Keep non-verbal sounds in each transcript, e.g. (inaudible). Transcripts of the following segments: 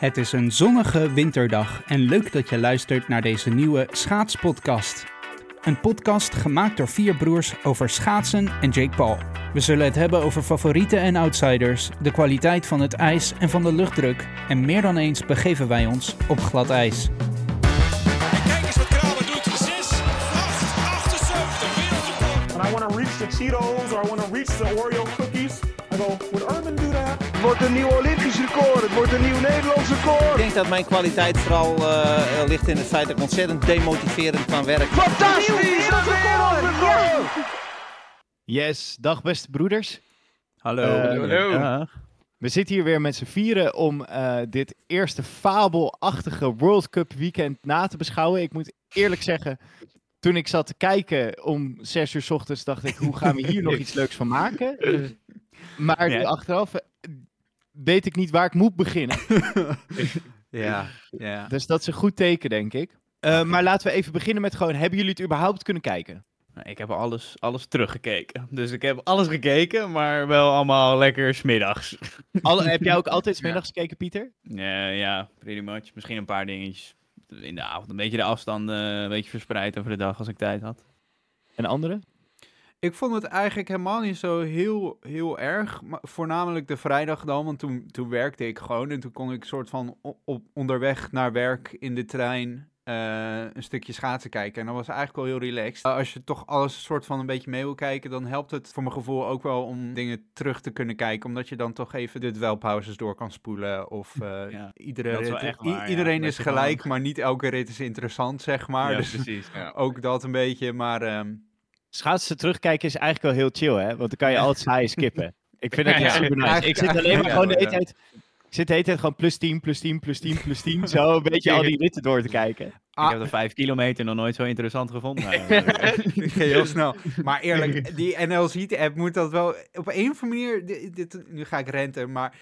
Het is een zonnige winterdag en leuk dat je luistert naar deze nieuwe schaatspodcast. Een podcast gemaakt door vier broers over schaatsen en Jake Paul. We zullen het hebben over favorieten en outsiders, de kwaliteit van het ijs en van de luchtdruk. En meer dan eens begeven wij ons op glad ijs. En kijk eens wat Kramer doet. 6, 8, 78, wereldrecord. and I want to reach the Cheetos or I want to reach the Oreo cookies. I go, Het wordt een nieuw Olympisch record. Het wordt een nieuw Nederlands Ik record. denk dat mijn kwaliteit vooral eh, ligt in het feit dat ik ontzettend demotiverend kan werken. Fantastisch! Een wereldrecord! Yes, dag beste broeders. Hallo. Eh, We zitten hier weer met z'n vieren om eh, dit eerste fabelachtige World Cup weekend na te beschouwen. Ik moet eerlijk zeggen, toen ik zat te kijken om zes uur 's ochtends, dacht ik, hoe gaan we hier nog (laughs) iets leuks van maken? Maar nu achteraf eh, weet ik niet waar ik moet beginnen. (laughs) Ja, ja. Dus dat is een goed teken, denk ik. Eh, maar laten we even beginnen met gewoon, hebben jullie het überhaupt kunnen kijken? Ik heb alles, alles teruggekeken. Dus ik heb alles gekeken, maar wel allemaal lekker smiddags. (laughs) Al, heb jij ook (laughs) altijd 's middags gekeken, Pieter? Ja, ja, pretty much. Misschien een paar dingetjes in de avond. Een beetje de afstanden, een beetje verspreid over de dag als ik tijd had. En anderen? Ik vond het eigenlijk helemaal niet zo heel, heel erg. Maar voornamelijk de vrijdag dan, want toen, toen werkte ik gewoon. En toen kon ik soort van op, onderweg naar werk in de trein eh, een stukje schaatsen kijken. En dat was eigenlijk wel heel relaxed. Als je toch alles soort van een beetje mee wil kijken, dan helpt het voor mijn gevoel ook wel om dingen terug te kunnen kijken. Omdat je dan toch even de dwelpauzes door kan spoelen. Of (laughs) Ja, iedere rit- i- ja. iedereen is gelijk, maar niet elke rit is interessant, zeg maar. ja, (laughs) dus precies. Ja. ook dat een beetje, maar... ehm, Schaatsen terugkijken is eigenlijk wel heel chill, hè? Want dan kan je altijd saaie skippen. (laughs) Ik vind het Ja, echt super nice. Ik zit alleen maar ja, gewoon de hele tijd... Ik zit de hele tijd gewoon plus 10, plus 10, plus 10, plus 10. (laughs) Zo een beetje al die ritten door te kijken. Ik heb de vijf kilometer nog nooit zo interessant gevonden. (laughs) Heel snel. Maar eerlijk, die NLZ-app moet dat wel op een of andere manier. Dit, dit- nu ga ik renten, maar.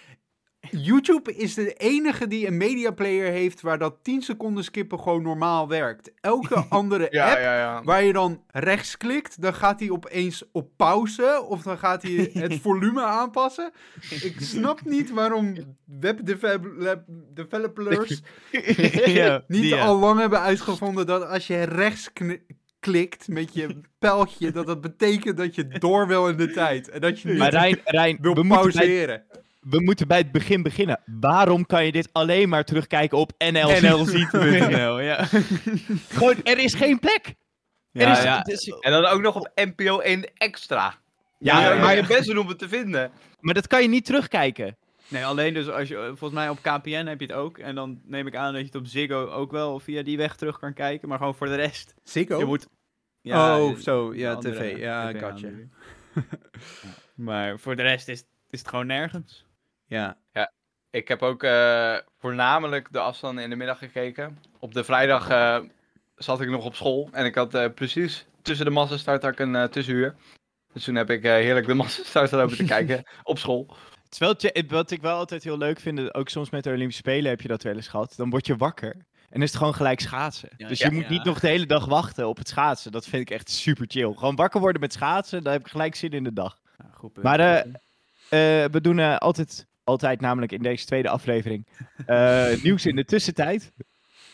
YouTube is de enige die een media player heeft waar dat 10 seconden skippen gewoon normaal werkt. Elke (laughs) andere Ja, app ja, ja. waar je dan rechts klikt, dan gaat hij opeens op pauze of dan gaat hij (laughs) het volume aanpassen. Ik snap niet waarom webdevelopers (laughs) ja, niet al lang hebben uitgevonden dat als je rechts klikt met je pijltje, dat dat betekent dat je door wil in de tijd. En dat je niet Maar Rijn, Rijn wil we, moeten bij, pauzeren. We moeten bij het begin beginnen. Waarom kan je dit alleen maar terugkijken op NL? NLZ.nl, (laughs) ja. Gewoon, er is geen plek. Er Ja, is, ja. is- En dan ook nog op NPO 1 extra. ja, Ja, maar, maar je best doen om het te vinden. maar dat kan je niet terugkijken. Nee, alleen dus als je, volgens mij op KPN heb je het ook. En dan neem ik aan dat je het op Ziggo ook wel via die weg terug kan kijken. Maar gewoon voor de rest. Ziggo? Je moet... oh, eh, zo, ja, andere tv. Ja. Ja. (laughs) Maar voor de rest is, is het gewoon nergens. Ja. Ik heb ook eh, voornamelijk de afstanden in de middag gekeken. Op de vrijdag eh, zat ik nog op school. En ik had eh, precies tussen de massastart had ik een eh, tussenuur. Dus toen heb ik eh, heerlijk de (laughs) massastart lopen te kijken op school. Het is wel, tje- wat ik wel altijd heel leuk vind, ook soms met de Olympische Spelen heb je dat wel eens gehad. Dan word je wakker en is het gewoon gelijk schaatsen. Ja, dus ja. je moet Ja. niet nog de hele dag wachten op het schaatsen. Dat vind ik echt super chill. Gewoon wakker worden met schaatsen, dan heb ik gelijk zin in de dag. Ja, goed punt. Maar, eh, Eh, we doen eh, altijd, altijd namelijk in deze tweede aflevering, eh, (laughs) nieuws in de tussentijd.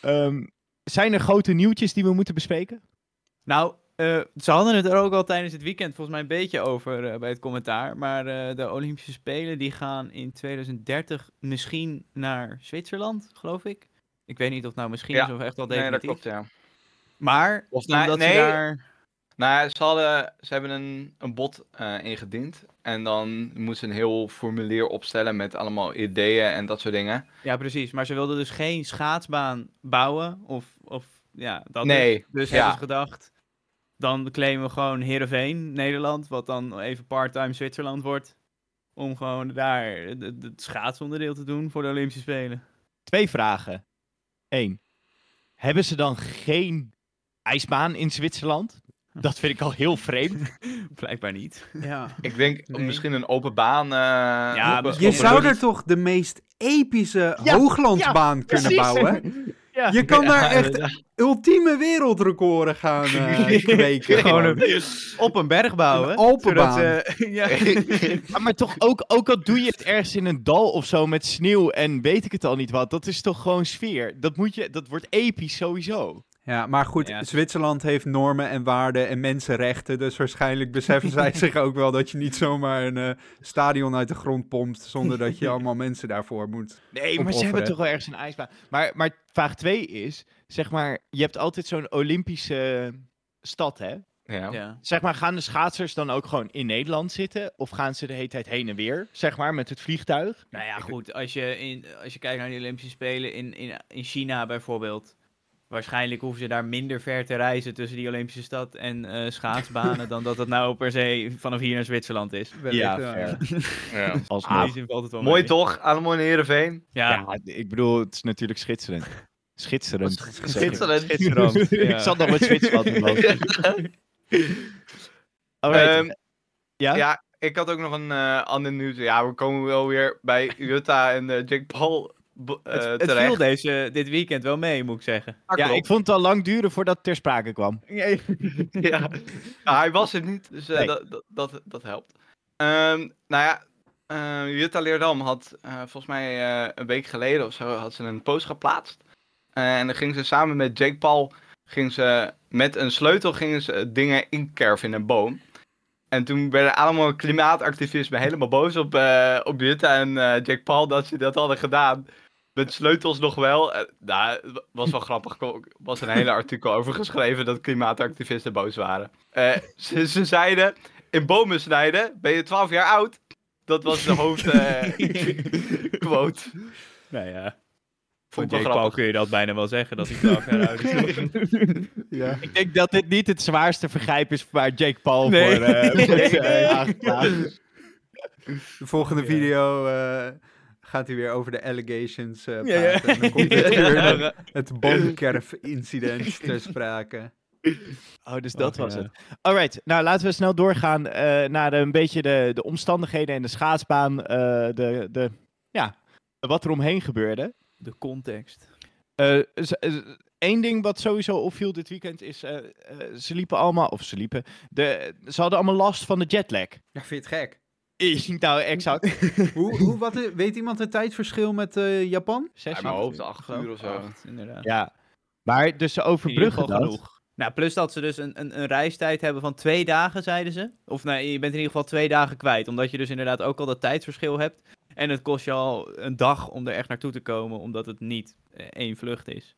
Ehm, zijn er grote nieuwtjes die we moeten bespreken? Nou, eh, ze hadden het er ook al tijdens het weekend volgens mij een beetje over eh, bij het commentaar. Maar eh, de Olympische Spelen die gaan in 2030 misschien naar Zwitserland, geloof ik. Ik weet niet of het nou misschien Ja. is of echt al Nee, dat definitief. klopt, ja. Maar Of omdat nee, ze nee. daar... Nou, ze, hadden, ze hebben een, een bod eh, ingediend. En dan moesten ze een heel formulier opstellen met allemaal ideeën en dat soort dingen. Ja, precies. Maar ze wilden dus geen schaatsbaan bouwen. Of, of ja, dat Nee, dus. Dus ja. hebben ze gedacht, dan claimen we gewoon Heerenveen, Nederland. Wat dan even part-time Zwitserland wordt. Om gewoon daar het schaatsonderdeel te doen voor de Olympische Spelen. Twee vragen. Eén. Hebben ze dan geen ijsbaan in Zwitserland? Dat vind ik al heel vreemd. (laughs) Blijkbaar niet. ja. Ik denk Nee. misschien een open baan. eh, Ja, Je zou er toch de meest epische Ja, hooglandsbaan kunnen precies. bouwen? (laughs) Ja. Je kan daar echt ultieme wereldrecorden gaan eh (laughs) kweken. Gewoon gewoon. een, op een berg bouwen. Een zodat ze- ja. Ja, maar toch ook, ook al doe je het ergens in een dal of zo met sneeuw en weet ik het al niet wat, dat is toch gewoon sfeer. Dat, moet je, dat wordt episch sowieso. Ja, maar goed, Ja, Zwitserland heeft normen en waarden en mensenrechten. Dus waarschijnlijk beseffen zij (laughs) zich ook wel dat je niet zomaar een eh, stadion uit de grond pompt. zonder dat je (laughs) allemaal mensen daarvoor moet. Nee, maar ze hebben toch wel ergens een ijsbaan. Maar, maar vraag 2 is, zeg maar, je hebt altijd zo'n Olympische stad, hè? Ja. Ja. Zeg maar, gaan de schaatsers dan ook gewoon in Nederland zitten? Of gaan ze de hele tijd heen en weer, zeg maar, met het vliegtuig? Nou ja, goed. Als je, in, als je kijkt naar de Olympische Spelen in, in, in China bijvoorbeeld. Waarschijnlijk hoeven ze daar minder ver te reizen tussen die Olympische stad en eh, schaatsbanen. dan dat het nou per se vanaf hier naar Zwitserland is. Ja, fair. Ja. (laughs) Als wel Mooi mee. toch? Allemaal in Heerenveen. Ja, Ja, ik bedoel, het is natuurlijk schitterend. Schitterend. Schitterend. Schitterend. (laughs) Ja. ik zat nog met Zwitserland in mijn. (laughs) Ehm, ja? Ja, ik had ook nog een eh ander nieuws. Ja, we komen wel weer bij Jutta en eh, Jake Paul eh, het, het viel deze, dit weekend wel mee, moet ik zeggen. Ah, ja, ik vond het al lang duren voordat het ter sprake kwam. (laughs) ja. Ja, hij was er niet, dus eh, Nee. dat, dat, dat, helpt. Ehm, nou ja, eh, Jutta Leerdam had eh, volgens mij eh, een week geleden of zo had ze een post geplaatst. En dan ging ze samen met Jake Paul ging ze met een sleutel gingen ze dingen inkerven in een boom. En toen werden allemaal klimaatactivisten helemaal boos op, eh, op Jutta en eh, Jake Paul dat ze dat hadden gedaan. Met sleutels nog wel. Eh, nou, het was wel grappig. Er was een hele artikel over geschreven dat klimaatactivisten boos waren. Eh, ze, ze zeiden, in bomen snijden ben je 12 jaar oud. Dat was de hoofdquote. (laughs) Nou ja. Vond Jake Paul kun je dat bijna wel zeggen, dat hij 12 jaar oud is. (laughs) ja. Ik denk dat dit niet het zwaarste vergrijp is waar Jake Paul Nee. voor eh, (laughs) Nee. eh. De volgende Ja. video eh, gaat hij weer over de allegations eh Ja, ja. praten. En dan komt (laughs) dit weer de- het boomkerf-incident (laughs) ter sprake. Oh, dus dat Och, was ja. het. Alright, nou laten we snel doorgaan eh, naar de, een beetje de, de omstandigheden en de schaatsbaan. eh, de, de, ja, wat er omheen gebeurde. De context. Eén ding wat sowieso opviel dit weekend is, ze liepen allemaal, of ze liepen, de, ze hadden allemaal last van de jetlag. Ja, vind je het gek? Nou, exact. (laughs) hoe, hoe, wat, weet iemand het tijdverschil met eh, Japan? Zes Ja, uur. 8 uur of zo. Acht, inderdaad. Ja, maar dus ze overbruggen dat. genoeg. Nou, plus dat ze dus een, een, een reistijd hebben van twee dagen, zeiden ze. Of nee, je bent in ieder geval twee dagen kwijt. Omdat je dus inderdaad ook al dat tijdsverschil hebt. En het kost je al een dag om er echt naartoe te komen, omdat het niet eh, één vlucht is.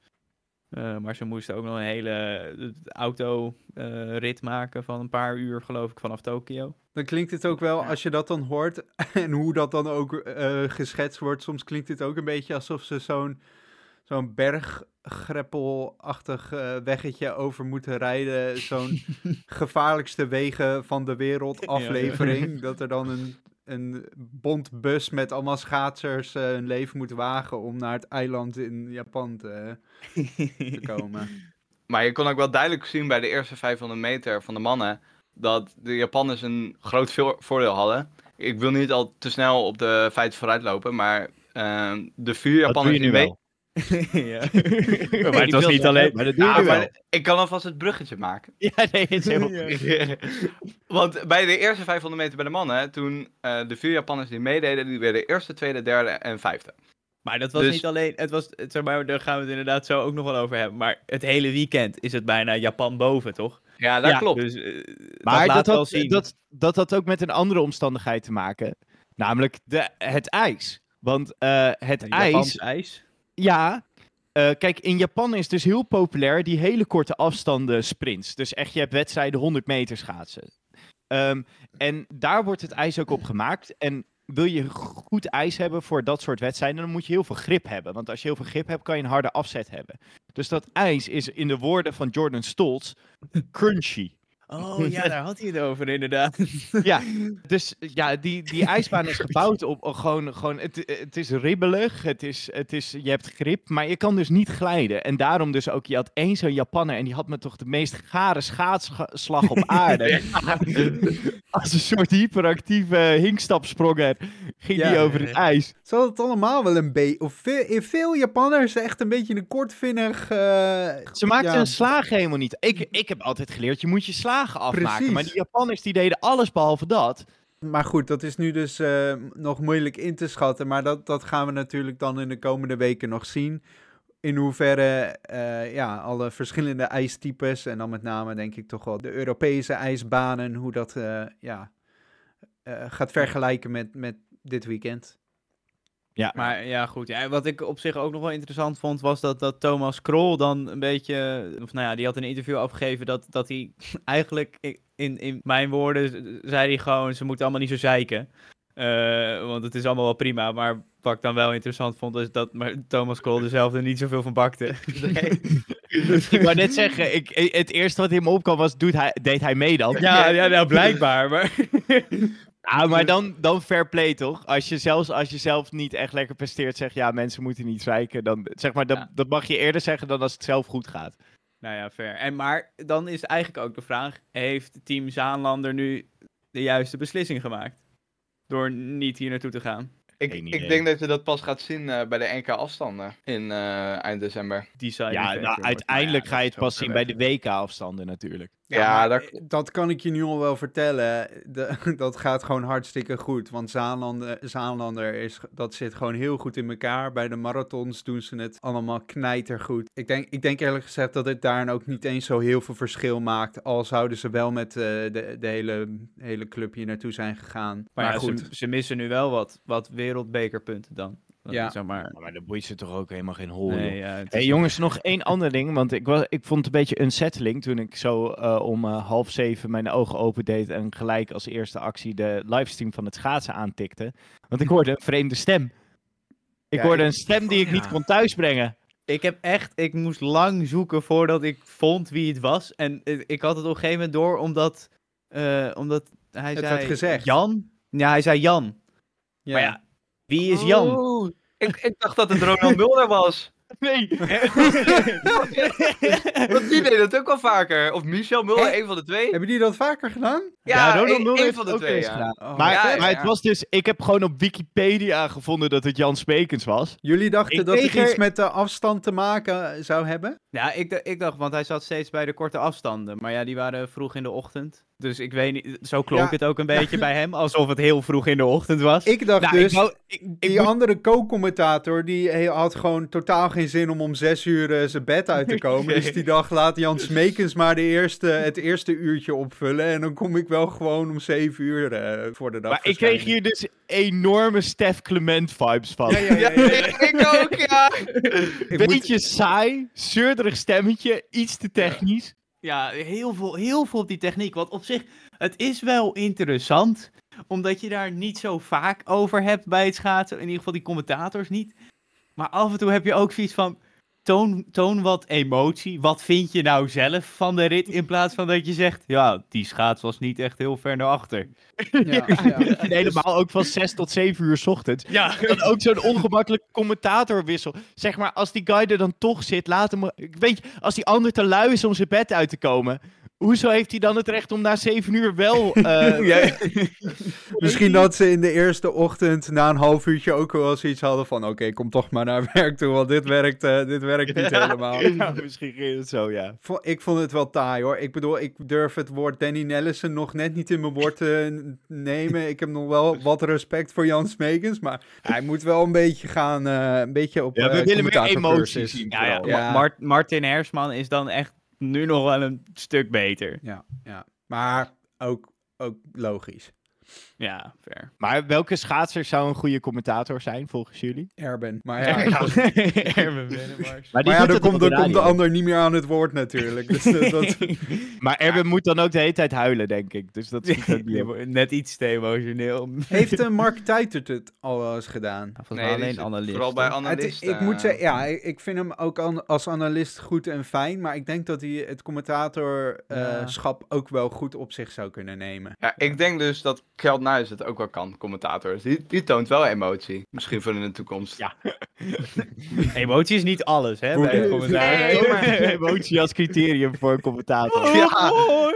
Eh, maar ze moesten ook nog een hele autorit maken van een paar uur, geloof ik, vanaf Tokio. Dan klinkt het ook wel, als je dat dan hoort (laughs) en hoe dat dan ook eh, geschetst wordt, soms klinkt het ook een beetje alsof ze zo'n zo'n berggreppelachtig eh, weggetje over moeten rijden. Zo'n (laughs) gevaarlijkste wegen van de wereld aflevering. (laughs) Dat er dan een, een bond bus met allemaal schaatsers eh, hun leven moet wagen om naar het eiland in Japan te, te (laughs) komen. Maar je kon ook wel duidelijk zien bij de eerste 500 meter van de mannen dat de Japanners een groot veel- voordeel hadden. Ik wil niet al te snel op de feiten vooruit lopen, maar ehm, de vier Dat doe Japanners je nu die mee... (laughs) ja. maar het was niet alleen... Maar dat doe je Ja, nu wel. maar ik kan alvast het bruggetje maken. (laughs) Ja, nee, het is heel (laughs) Want bij de eerste 500 meter bij de mannen, toen eh, de vier Japanners die meededen, die werden eerste, tweede, derde en vijfde. Maar dat was Dus- niet alleen, het was, het, zeg maar, daar gaan we het inderdaad zo ook nog wel over hebben. Maar het hele weekend is het bijna Japan boven, toch? Ja, dat Ja. klopt. Dus eh, Maar dat laat dat wel had, zien. dat, dat had ook met een andere omstandigheid te maken. Namelijk de, het ijs. Want eh, het ijs... ijs. Ja, eh, kijk, in Japan is dus heel populair die hele korte afstanden sprints. Dus echt, je hebt wedstrijden 100 meter schaatsen. Ehm, en daar wordt het ijs ook op gemaakt. En wil je goed ijs hebben voor dat soort wedstrijden, dan moet je heel veel grip hebben. Want als je heel veel grip hebt, kan je een harde afzet hebben. Dus dat ijs is in de woorden van Jordan Stoltz crunchy. Oh (laughs) ja, daar had hij het over inderdaad. Ja, (laughs) dus ja, die, die ijsbaan is gebouwd op op gewoon, gewoon het, het is ribbelig, het is, het is, je hebt grip, maar je kan dus niet glijden. En daarom dus ook, je had één zo'n Japanner en die had me toch de meest gare schaatsslag op (laughs) aarde. Als een soort hyperactieve hinkstapspronger ging Ja, die over het ijs. Ze hadden het allemaal wel een beetje... Of veel, veel Japanners echt een beetje een kortvinnig... eh, Ze maakten ja, hun slagen helemaal niet. Ik, ik heb altijd geleerd, je moet je afmaken. Precies. Maar die Japanners die deden alles behalve dat. Maar goed, dat is nu dus eh, nog moeilijk in te schatten. Maar dat, dat gaan we natuurlijk dan in de komende weken nog zien. In hoeverre eh, ja, alle verschillende ijstypes, en dan met name denk ik toch wel de Europese ijsbanen, hoe dat eh, ja, gaat vergelijken met, met dit weekend. Ja, Maar ja, goed. Ja, wat ik op zich ook nog wel interessant vond, was dat, dat Thomas Krol dan een beetje... Of nou ja, die had een interview afgegeven dat, dat hij (laughs) eigenlijk... In, in mijn woorden zei hij gewoon, ze moeten allemaal niet zo zeiken. Eh, want het is allemaal wel prima. Maar wat ik dan wel interessant vond, is dat maar Thomas Krol er zelf er niet zoveel van bakte. (laughs) (laughs) ik wou net zeggen, ik, het eerste wat in me opkwam was, doet hij, deed hij mee dan? ja, ja, nou blijkbaar. Maar... Ja, maar dan, dan fair play toch? Als je, zelfs als je zelf niet echt lekker presteert, zeg ja, mensen moeten niet zeiken. Dan, zeg maar, dat, Ja. dat mag je eerder zeggen dan als het zelf goed gaat. Nou ja, fair. En, maar dan is eigenlijk ook de vraag: heeft Team Zaanlander nu de juiste beslissing gemaakt? Door niet hier naartoe te gaan. Ik, ik denk dat je dat pas gaat zien eh, bij de NK afstanden in eh, eind december. Ja, nou, uiteindelijk ga je het pas zien bij de WK-afstanden natuurlijk. Ja, daar- eh, dat kan ik je nu al wel vertellen. De, (laughs) dat gaat gewoon hartstikke goed. Want Zaanlander, Zaanlander is, dat zit gewoon heel goed in elkaar. Bij de marathons doen ze het allemaal knijtergoed. Ik denk, ik denk eerlijk gezegd dat het daar ook niet eens zo heel veel verschil maakt. Al zouden ze wel met eh, de, de hele, hele club hier naartoe zijn gegaan. Maar, Maar, ja, goed. Ze, ze missen nu wel wat, wat wereldbekerpunten dan. Ja. Zeg maar. Maar dat boeit ze toch ook helemaal geen hol. Nee, Hey, jongens, nog één (laughs) ander ding. Want ik, was, ik vond het een beetje unsettling toen ik zo eh, om eh, half zeven mijn ogen opendeed. En gelijk als eerste actie de livestream van het schaatsen aantikte. Want ik hoorde een vreemde stem. Ik Ja, hoorde een stem die ik niet kon thuisbrengen. Ik heb echt, ik moest lang zoeken voordat ik vond wie het was. En eh, ik had het op een gegeven moment door, omdat, eh, omdat hij Het zei... werd gezegd. Jan? Ja, hij zei Jan. Ja. Maar ja, wie is Jan? Oh, ik, ik dacht dat het Ronald (laughs) Mulder was. Nee. (laughs) Want die deed het ook wel vaker. Of Michel Mulder, een van de twee. Hebben die dat vaker gedaan? Ja, Ronald Mulder één heeft van de ook twee. ja. gedaan. Oh, Maar, Ja, ja, maar het was dus, ik heb gewoon op Wikipedia gevonden dat het Jan Spekens was. Jullie dachten Ik dat het iets met de afstand te maken zou hebben? Ja, ik, ik dacht, want hij zat steeds bij de korte afstanden. Maar ja, die waren vroeg in de ochtend. Dus ik weet niet, zo klonk Ja. het ook een beetje bij hem. Alsof het heel vroeg in de ochtend was. Ik dacht Nou, dus, ik wou, ik, ik die moet- andere co-commentator, die had gewoon totaal geen zin om om zes uur eh, zijn bed uit te komen. Nee. Dus (laughs) die dacht, laat Jan Smekens maar de eerste, het eerste uurtje opvullen. En dan kom ik wel gewoon om zeven uur eh, voor de dag maar ik kreeg hier dus enorme Stef Clement vibes van. Ja, ja, ja, ja, (laughs) ja. ik ook, ja. Ik moet- Beetje saai, zeurderig stemmetje, iets te technisch. Ja, heel veel, heel veel op die techniek. Want op zich, het is wel interessant. Omdat je daar niet zo vaak over hebt bij het schaatsen. In ieder geval die commentators niet. Maar af en toe heb je ook zoiets van... Toon, toon wat emotie. Wat vind je nou zelf van de rit? In plaats van dat je zegt... Ja, die schaats was niet echt heel ver naar achter. Ja, (laughs) ja. En helemaal ook van 6 tot 7 uur 's ochtends. Ja, Dan ook zo'n ongemakkelijke commentatorwissel. Zeg maar, als die guy er dan toch zit, laat hem... Weet je, als die ander te lui is om zijn bed uit te komen... Hoezo heeft hij dan het recht om na 7 uur wel... (laughs) eh, (laughs) Misschien dat ze in de eerste ochtend na een half uurtje ook wel zoiets hadden van... Oké, kom toch maar naar werk toe, want dit werkt, eh, dit werkt niet (laughs) helemaal. ja, misschien ging het zo, ja. Ik vond het wel taai hoor. Ik bedoel, ik durf het woord Danny Nellison nog net niet in mijn woord te nemen. Ik heb nog wel wat respect voor Jan Smekens, maar hij moet wel een beetje gaan, eh, een beetje op Ja, we willen meer emoties zien. ja. Ja. Mart- Martin Hersman is dan echt nu nog wel een stuk beter. Ja, ja. Maar ook, ook logisch. Ja, fair. Maar welke schaatser zou een goede commentator zijn, volgens jullie? Erben. Maar ja, (laughs) Erwin Wennemars. Maar, die maar ja dan, komt, dan komt de ander niet meer aan het woord natuurlijk. Dus eh, dat, (laughs) Maar Erwin moet dan ook de hele tijd huilen, denk ik. Dus dat is. (laughs) Net iets te emotioneel. heeft uh, Mark Tuitert het al wel eens gedaan? Volgens Nee, mij die alleen is analist. Vooral bij toch? Het- analist. ik moet eh, zeggen, ja, ik, vind hem ook an- als analist goed en fijn. Maar ik denk dat hij het commentatorschap ook wel goed op zich zou kunnen nemen. Ja, ik denk dus dat Kjeld Nuis het ook wel kan, commentator. Die, die toont wel emotie. Misschien voor in de toekomst. Ja. (laughs) Emotie is niet alles, hè? Bij een commentaar. Nee, maar- Emotie als criterium voor een commentator. Ja,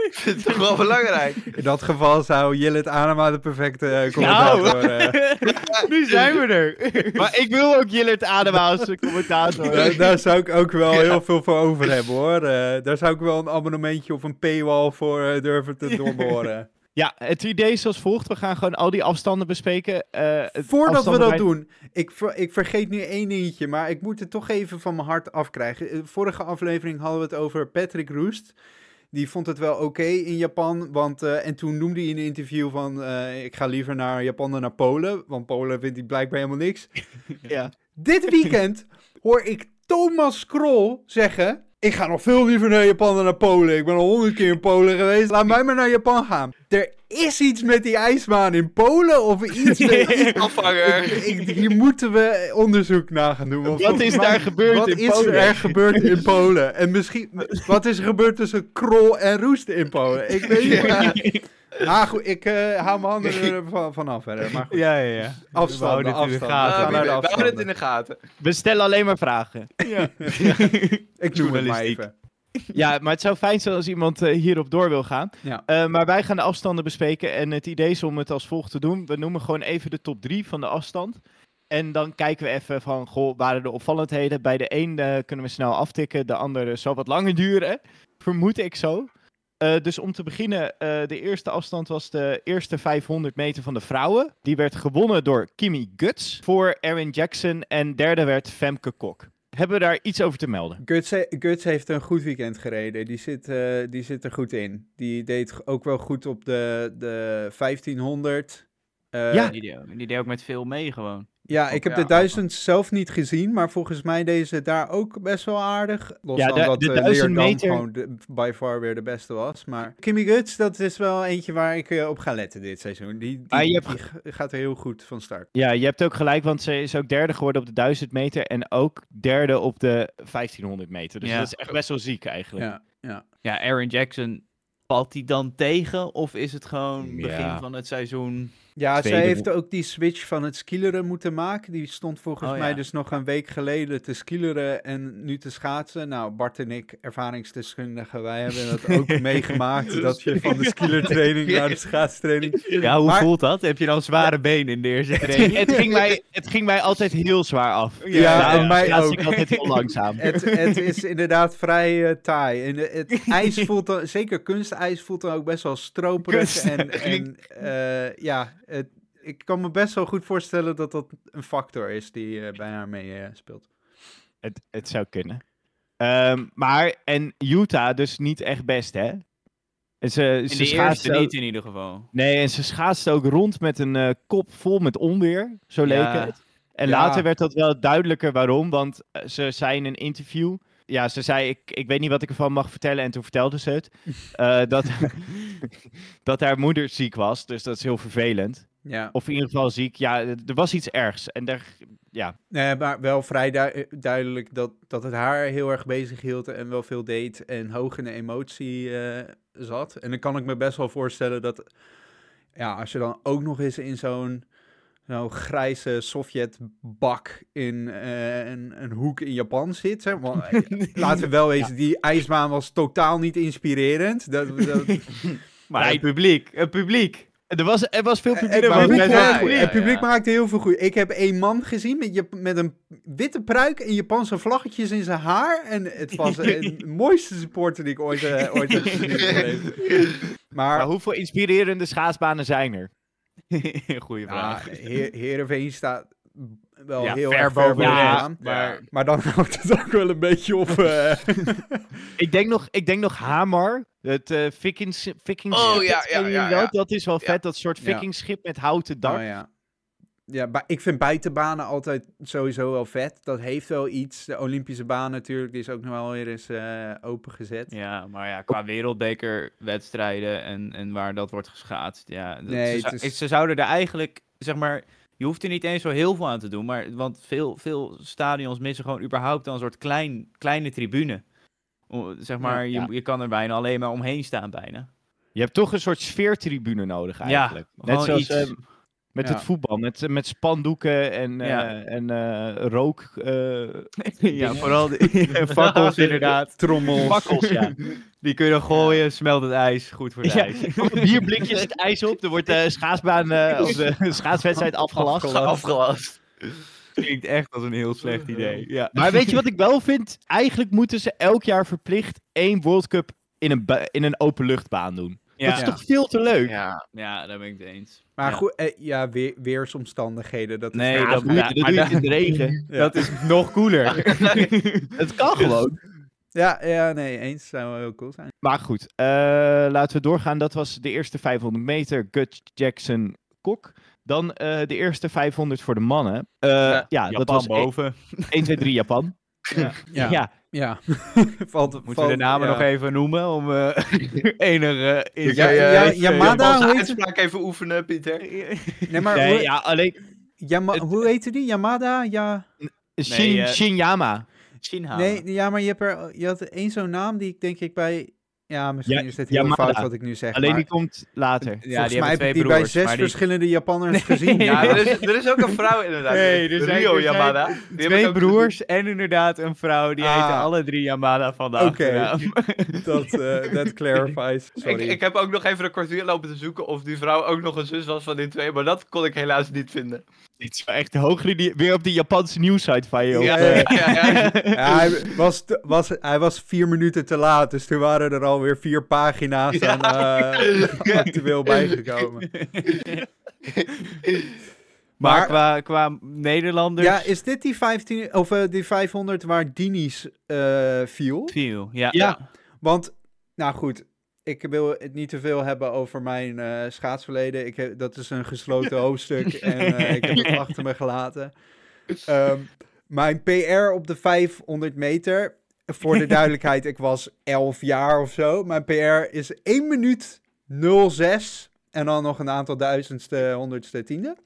ik vind het toch wel belangrijk. In dat geval zou Jillet Anema de perfecte eh, commentator... eh, (laughs) nu zijn we er. (laughs) Maar ik wil ook Jillert Adema als een commentator. daar, daar zou ik ook wel heel veel voor over hebben hoor. Eh, daar zou ik wel een abonnementje of een paywall voor eh, durven te doorboren. Ja, het idee is als volgt. We gaan gewoon al die afstanden bespreken. Eh, Voordat we dat bij- doen, ik, ver- ik vergeet nu één dingetje, maar ik moet het toch even van mijn hart afkrijgen. Eh, Vorige aflevering hadden we het over Patrick Roest. Die vond het wel oké in Japan, want, eh, en toen noemde hij in een interview van, ik ga liever naar Japan dan naar Polen, want Polen vindt hij blijkbaar helemaal niks. (laughs) Ja. Dit weekend hoor ik Thomas Krol zeggen, ik ga nog veel liever naar Japan dan naar Polen. Ik ben al honderd keer in Polen geweest, laat mij maar naar Japan gaan. Er is iets met die ijsbaan in Polen of iets (laughs) met... hier moeten we onderzoek naar gaan doen. want Wat is mij- daar gebeurd wat in is Polen? er gebeurd in (laughs) Polen? En misschien, wat is er gebeurd tussen Krol en Roest in Polen? Ik weet niet. (laughs) Ah, goed, ik eh, hou mijn handen er van, vanaf verder. Maar goed, Ja, ja, ja. We houden het in de gaten. Uh, we de we houden het in de gaten. We stellen alleen maar vragen. (laughs) (laughs) Ik noem het maar even. Ja, maar het zou fijn zijn als iemand eh, hierop door wil gaan. Ja. Eh, maar wij gaan de afstanden bespreken. En het idee is om het als volgt te doen. We noemen gewoon even de top 3 van de afstand. En dan kijken we even van, goh, waren de opvallendheden? Bij de een eh, kunnen we snel aftikken, de andere zal wat langer duren. Vermoed ik zo. Eh, dus om te beginnen, eh, de eerste afstand was de eerste 500 meter van de vrouwen. Die werd gewonnen door Kimi Guts voor Erin Jackson. En derde werd Femke Kok. Hebben we daar iets over te melden? Guts, he- Guts heeft een goed weekend gereden. Die zit, eh, die zit er goed in. Die deed ook wel goed op de, de 1500. Eh, Ja. Die deed, ook- die deed ook met veel mee gewoon. Ja, ik heb Ja, de duizend zelf niet gezien, maar volgens mij deden ze daar ook best wel aardig. Los Ja, de- dat de eh, 1000 Leerdam meter- gewoon de, by far weer de beste was. Maar Kimmy Guts, dat is wel eentje waar ik eh, op ga letten dit seizoen. Die, die, Ah, je gaat er heel goed van start. Ja, je hebt ook gelijk, want ze is ook derde geworden op de 1000 meter en ook derde op de 1500 meter. Dus Ja. dat is echt best wel ziek eigenlijk. Ja, ja. Ja, Aaron Jackson, valt hij dan tegen? Of is het gewoon begin Ja. van het seizoen? Ja, Tweede zij heeft ook die switch van het skileren moeten maken. Die stond volgens Oh, mij ja. dus nog een week geleden te skileren en nu te schaatsen. Nou, Bart en ik, ervaringsdeskundigen, wij hebben dat ook (laughs) meegemaakt. Dat je van de skielertraining naar de schaatstraining... Ja, hoe Maar- voelt dat? Heb je dan zware benen in de eerste Het, training? ging, (laughs) het, ging mij, het ging mij altijd heel zwaar af. Ja, en mij schaats ook. ik altijd heel langzaam. (laughs) Het, het is inderdaad vrij eh, taai. En de- het ijs voelt dan, zeker kunstijs voelt dan ook best wel stroperig. En, en eh, ja, het, ik kan me best wel goed voorstellen dat dat een factor is die eh, bij haar mee eh, speelt. Het, het zou kunnen. Ehm, maar, en Utah dus niet echt best, hè? En ze, In ze de schaatste ook- niet in ieder geval. Nee, en ze schaatste ook rond met een eh, kop vol met onweer. Zo leek Ja. het. En Ja. later werd dat wel duidelijker waarom. Want ze zei in een interview. Ja, ze zei: ik, ik weet niet wat ik ervan mag vertellen. En toen vertelde ze het. (laughs) eh, dat, (laughs) dat haar moeder ziek was. Dus dat is heel vervelend. Ja, Of in ieder geval ziek. Ja, er was iets ergs. En daar, ja, nee, maar wel vrij du- duidelijk dat, dat het haar heel erg bezig hield en wel veel deed en hoog in de emotie eh, zat. En dan kan ik me best wel voorstellen dat, ja, als je dan ook nog eens in zo'n zo'n grijze Sovjetbak in eh, een, een hoek in Japan zit. Hè? Want, eh, laten we wel wezen, die ijsbaan was totaal niet inspirerend. Dat, dat, (laughs) Maar Nee. het publiek, het publiek. er was, er was veel publiek. het maar publiek, ja, goed. ja, het publiek maakte heel veel goed. Ik heb één man gezien met, Jap- met een witte pruik en Japanse vlaggetjes in zijn haar. En het was (laughs) de mooiste supporter die ik ooit, eh, ooit heb gezien. (laughs) Maar Maar hoeveel inspirerende schaatsbanen zijn er? (laughs) Goeie ja, vraag. Heer, Heerenveen staat, wel Ja, heel ver erg ver boven staan. maar- Maar dan (laughs) houdt het ook wel een beetje op. eh, (laughs) Ik denk nog, ik denk nog Hamar. Het eh vikings, vikings Oh, ja, ja, ja, ja. Dat is wel Ja. vet, dat soort Ja. vikingschip met houten dak. oh ja. Ja, ik vind buitenbanen altijd sowieso wel vet. Dat heeft wel iets. De Olympische baan natuurlijk, die is ook nog wel weer eens eh, opengezet. Ja, maar ja, qua wereldbekerwedstrijden en, en waar dat wordt geschaatst. Ja, dat- Nee, ze, is- zouden er eigenlijk, zeg maar, je hoeft er niet eens zo heel veel aan te doen. Maar, want veel, veel stadions missen gewoon überhaupt dan een soort klein, kleine tribune. O, zeg maar, ja. Je, je kan er bijna alleen maar omheen staan bijna. Je hebt toch een soort sfeertribune nodig eigenlijk. Net gewoon zoals iets. eh, met Ja. het voetbal, met, met spandoeken en, eh, Ja. en eh, rook. eh, (laughs) ja, vooral de (laughs) (laughs) fakkels inderdaad. Trommels. fakkels, ja. Die kun je dan gooien, smelt het ijs, goed voor het Ja, ijs. bierblikjes het ijs op, er wordt de schaatsbaan eh, of de schaatswedstrijd afgelast. Afgelast. Klinkt echt als een heel slecht idee. Ja. Maar weet je wat ik wel vind? Eigenlijk moeten ze elk jaar verplicht één World Cup in een, in een openluchtbaan doen. Ja. Dat is toch veel te leuk? Ja. ja, daar ben ik het eens. Maar Ja. goed, eh, ja, weer, weersomstandigheden. Dat is Nee, wel- Ja, dat- doe je, dat doe je in de regen. (laughs) Ja. Dat is nog cooler. (laughs) Het kan gewoon. Ja, ja, nee, eens zou wel heel cool zijn. Maar goed, eh, laten we doorgaan. Dat was de eerste 500 meter. Gut Jackson Kok. Dan eh, de eerste 500 voor de mannen. Eh, ja, dat Japan was boven. 1, 2, 3 Japan. (laughs) Ja, Ja. ja. Ja. (laughs) valt, Moeten valt- we de namen ja. nog even noemen om eh (laughs) enige Ja, inzicht- Ja, ja, Yamada, hoe heet uitspraak even oefenen, Pieter. Nee, maar Nee, hoe, ja, alleen Yama- het- hoe heette die? Yamada? Ja. Shin, eh, Shinyama. Shinha. Nee, ja, maar je, hebt er, je had één zo'n naam die ik denk ik bij... Ja, misschien Ja, is dit heel Yamada. fout wat ik nu zeg. Alleen maar die komt later. Ja, volgens die mij heb ik die bij zes die- verschillende Japanners gezien. Ja, er is, er is ook een vrouw inderdaad. Nee, er zijn- Rio er zijn Yamada. Die ik Twee broers en inderdaad een vrouw. Die Ah. heten alle drie Yamada van de Oké. achternaam. dat, eh dat (laughs) clarifies. Ik, Sorry. ik heb ook nog even een kwartier lopen te zoeken of die vrouw ook nog een zus was van die twee, maar dat kon ik helaas niet vinden. Dit is wel echt hoog die weer op die Japanse nieuwsite van je. Ja, ja, eh, ja, ja. (laughs) Ja, hij, was te- was, hij was vier minuten te laat, dus toen waren er alweer vier pagina's aan eh, (laughs) actueel bijgekomen. (laughs) Maar, Maar- qua, qua Nederlanders... Ja, is dit die, 15, of, eh, die 500 waar Dini's eh viel? Viel, ja. Ja. Want, nou goed, ik wil het niet te veel hebben over mijn eh, schaatsverleden. Ik heb, dat is een gesloten hoofdstuk (laughs) en eh, ik heb het achter me gelaten. Ehm, mijn PR op de 500 meter, voor de (laughs) duidelijkheid, ik was 11 jaar of zo. Mijn PR is 1 minuut 06 en dan nog een aantal duizendste, honderdste, tiende.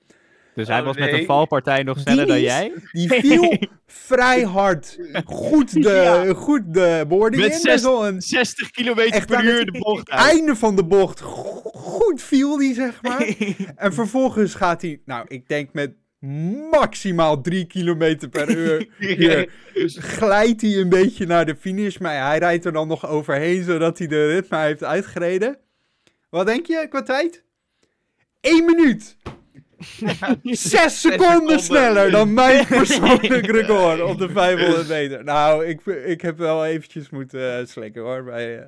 Dus hij Oh, was met een valpartij nog sneller dan jij. Die viel (laughs) vrij hard. Goed de, Ja. goed de boarding Met in. zes- een 60 kilometer Echt per uur het de bocht uit. einde van de bocht go- goed viel die, zeg maar. (laughs) en vervolgens gaat hij, nou, ik denk met maximaal 3 kilometer per uur hier, (laughs) glijdt hij een beetje naar de finish. Maar hij rijdt er dan nog overheen, zodat hij de ritme heeft uitgereden. Wat denk je qua tijd? 1 minuut! 6 seconden sneller dan mijn (laughs) persoonlijk record op de 500 meter. Nou, ik, ik heb wel eventjes moeten eh, slikken hoor, bij, eh,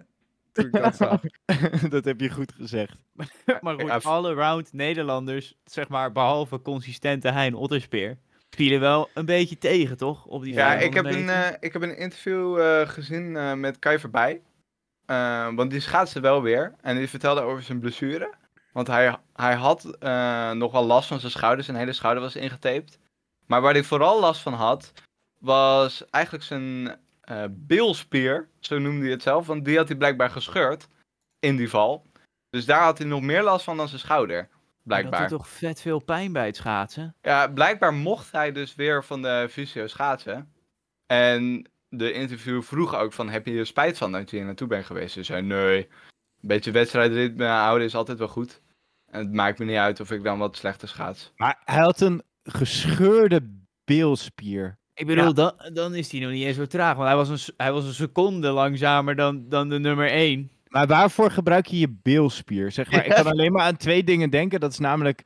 toen ik dat zag. (laughs) dat heb je goed gezegd. (laughs) Maar goed, Ja, v- all around Nederlanders, zeg maar, behalve consistente Hein Otterspeer, vielen wel een beetje tegen, toch? Op die Ja, ik 500 heb een, eh, ik heb een interview eh, gezien eh, met Kai Verbij. Want die schaatste wel weer. En die vertelde over zijn blessure. Want hij, hij had eh, nog wel last van zijn schouder. Zijn hele schouder was ingetaped. Maar waar hij vooral last van had, was eigenlijk zijn eh bilspier. Zo noemde hij het zelf. Want die had hij blijkbaar gescheurd in die val. Dus daar had hij nog meer last van dan zijn schouder. Blijkbaar. Dat doet toch vet veel pijn bij het schaatsen? Ja, blijkbaar mocht hij dus weer van de fysio schaatsen. En de interview vroeg ook van, heb je er spijt van dat je hier naartoe bent geweest? Hij zei, nee, een beetje wedstrijdritme houden is altijd wel goed. En het maakt me niet uit of ik dan wat slechter schaats. Maar hij had een gescheurde beelspier. Ik bedoel, dan, dan is hij nog niet eens zo traag. Want hij was een, hij was een seconde langzamer dan, dan de nummer 1. Maar waarvoor gebruik je je beelspier? Zeg maar, ik kan alleen maar aan twee dingen denken. Dat is namelijk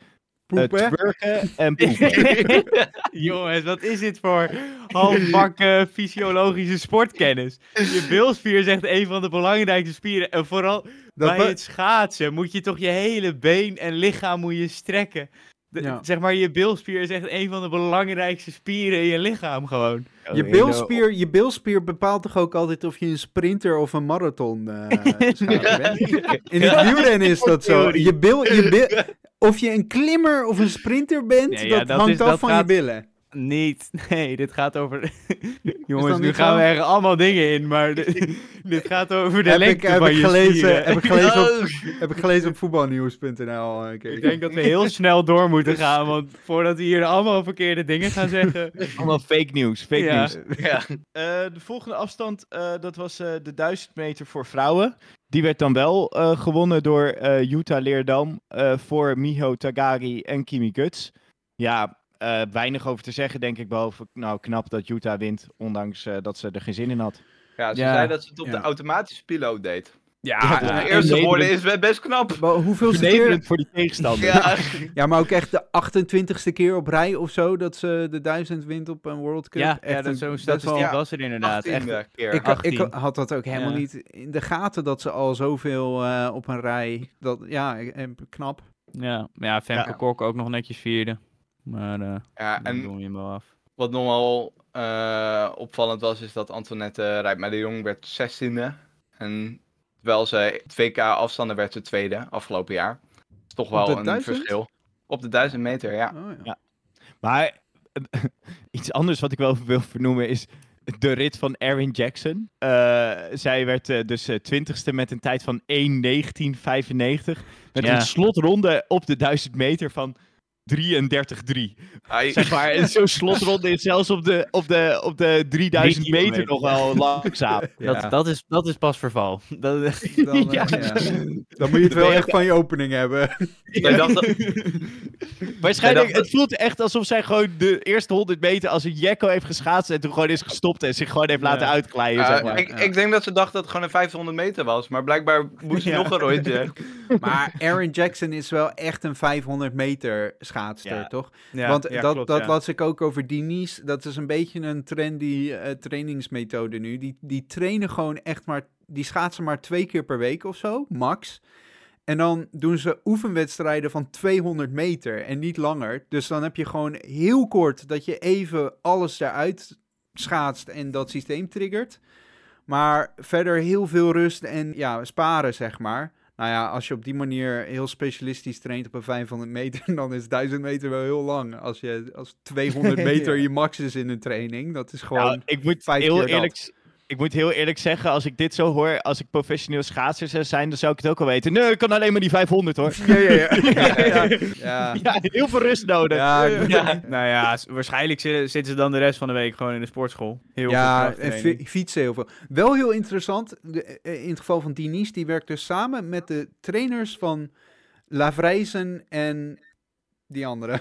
Poepen. twerken en poepen. (laughs) Jongens, wat is dit voor halfbakken fysiologische sportkennis? Je bilspier is echt een van de belangrijkste spieren. En vooral Dat bij het schaatsen moet je toch je hele been en lichaam moet je strekken. De- Ja. Zeg maar, je bilspier is echt een van de belangrijkste spieren in je lichaam gewoon. Je bilspier, je bilspier bepaalt toch ook altijd of je een sprinter of een marathon eh (laughs) schaatser bent? In het wielrennen is dat zo. Je bil, je bil, of je een klimmer of een sprinter bent, Nee, ja, dat, dat hangt is- af dat van gaat- je billen. Niet. (laughs) Nee, dit gaat over... (laughs) Jongens, nu gaan we er allemaal dingen in, maar (laughs) de- dit gaat over de Heb ik, heb, van ik je gelezen, spieren. heb, ik gelezen op, heb ik gelezen op voetbalnieuws.nl. eh, Ik denk dat we heel snel door moeten gaan, want voordat we hier allemaal verkeerde dingen gaan zeggen... Allemaal fake nieuws. Fake Ja. nieuws. Ja. Eh, de volgende afstand, eh, dat was eh, de 1000 meter voor vrouwen. Die werd dan wel eh, gewonnen door eh Jutta Leerdam eh, voor Miho Tagari en Kimi Guts. Ja, eh, weinig over te zeggen denk ik, behalve nou, knap dat Jutta wint, ondanks eh, dat ze er geen zin in had. Ja, ze Ja. zei dat ze het op Ja. de automatische piloot deed. Ja, Ja, ja, de eerste en woorden is best knap. maar hoeveelste keer, voor die tegenstander. Ja, (laughs) ja, maar ook echt de 28ste keer op rij of zo dat ze de 1000 wint op een World Cup. Ja, Echt ja dat zo'n statistiek Ja, was er inderdaad. Echt, 18e keer. Ik, 18. ik had dat ook helemaal Ja. niet in de gaten dat ze al zoveel eh, op een rij. Dat, ja, knap. ja, ja, Femke Ja. Kok ook nog netjes vierde. Maar eh ja, dan en doe je hem wel af. wat nog wel eh, opvallend was, is dat Antoinette Rijpma de Jong werd 16e. En terwijl ze het WK afstanden werd ze tweede afgelopen jaar. Dat is toch wel een 1000? verschil. Op de 1000 meter, ja. Oh, ja. Ja. Maar (laughs) iets anders wat ik wel wil vernoemen is de rit van Erin Jackson. Eh, zij werd dus eh, twintigste met een tijd van 1.19.95. Met Ja. een slotronde op de 1000 meter van 33-3. Hij- Zeg maar, en zo'n slotronde is zelfs op de, op de, op de 3000 Drie meter nog wel langzaam. (laughs) Ja. Dat, dat, is, dat is pas verval. Dat, Dan, (laughs) eh, Ja. (laughs) ja. Dan moet je het wel echt van je opening hebben. Dat- Waarschijnlijk, het voelt echt alsof zij gewoon de eerste 100 meter als een jekko heeft geschaatst en toen gewoon is gestopt en zich gewoon heeft laten. Ja, zeg maar. ik, ik denk dat ze dacht dat het gewoon een 500 meter was. Maar blijkbaar moest je Ja. nog een rondje. Maar Aaron Jackson is wel echt een 500 meter schaatster, Ja. toch? ja, Want ja, dat, klopt, dat las ik ook over Denise. Dat is een beetje een trendy eh, trainingsmethode nu. Die, die trainen gewoon echt maar... Die schaatsen maar twee keer per week of zo, max. En dan doen ze oefenwedstrijden van 200 meter en niet langer. Dus dan heb je gewoon heel kort dat je even alles eruit schaatst en dat systeem triggert. Maar verder heel veel rust en ja, sparen, zeg maar. Nou ja, als je op die manier heel specialistisch traint op een 500 meter, (laughs) dan is 1000 meter wel heel lang. Als, je, als 200 (laughs) meter Ja. je max is in een training, dat is gewoon... Nou, ik moet vijf heel eerlijk, ik moet heel eerlijk zeggen, als ik dit zo hoor, als ik professioneel schaatser zou zijn, dan zou ik het ook al weten. Nee, ik kan alleen maar die 500 hoor. Ja, ja, (laughs) ja. ja, ja. ja. Ja, heel veel rust nodig. Ja, ik moet- Ja. Nou ja, waarschijnlijk zitten, ze dan de rest van de week gewoon in de sportschool. Heel Ja, veel en fi- fietsen heel veel. Wel heel interessant, de- eh, in het geval van Denise, die werkt dus samen met de trainers van Lavrijzen en die andere.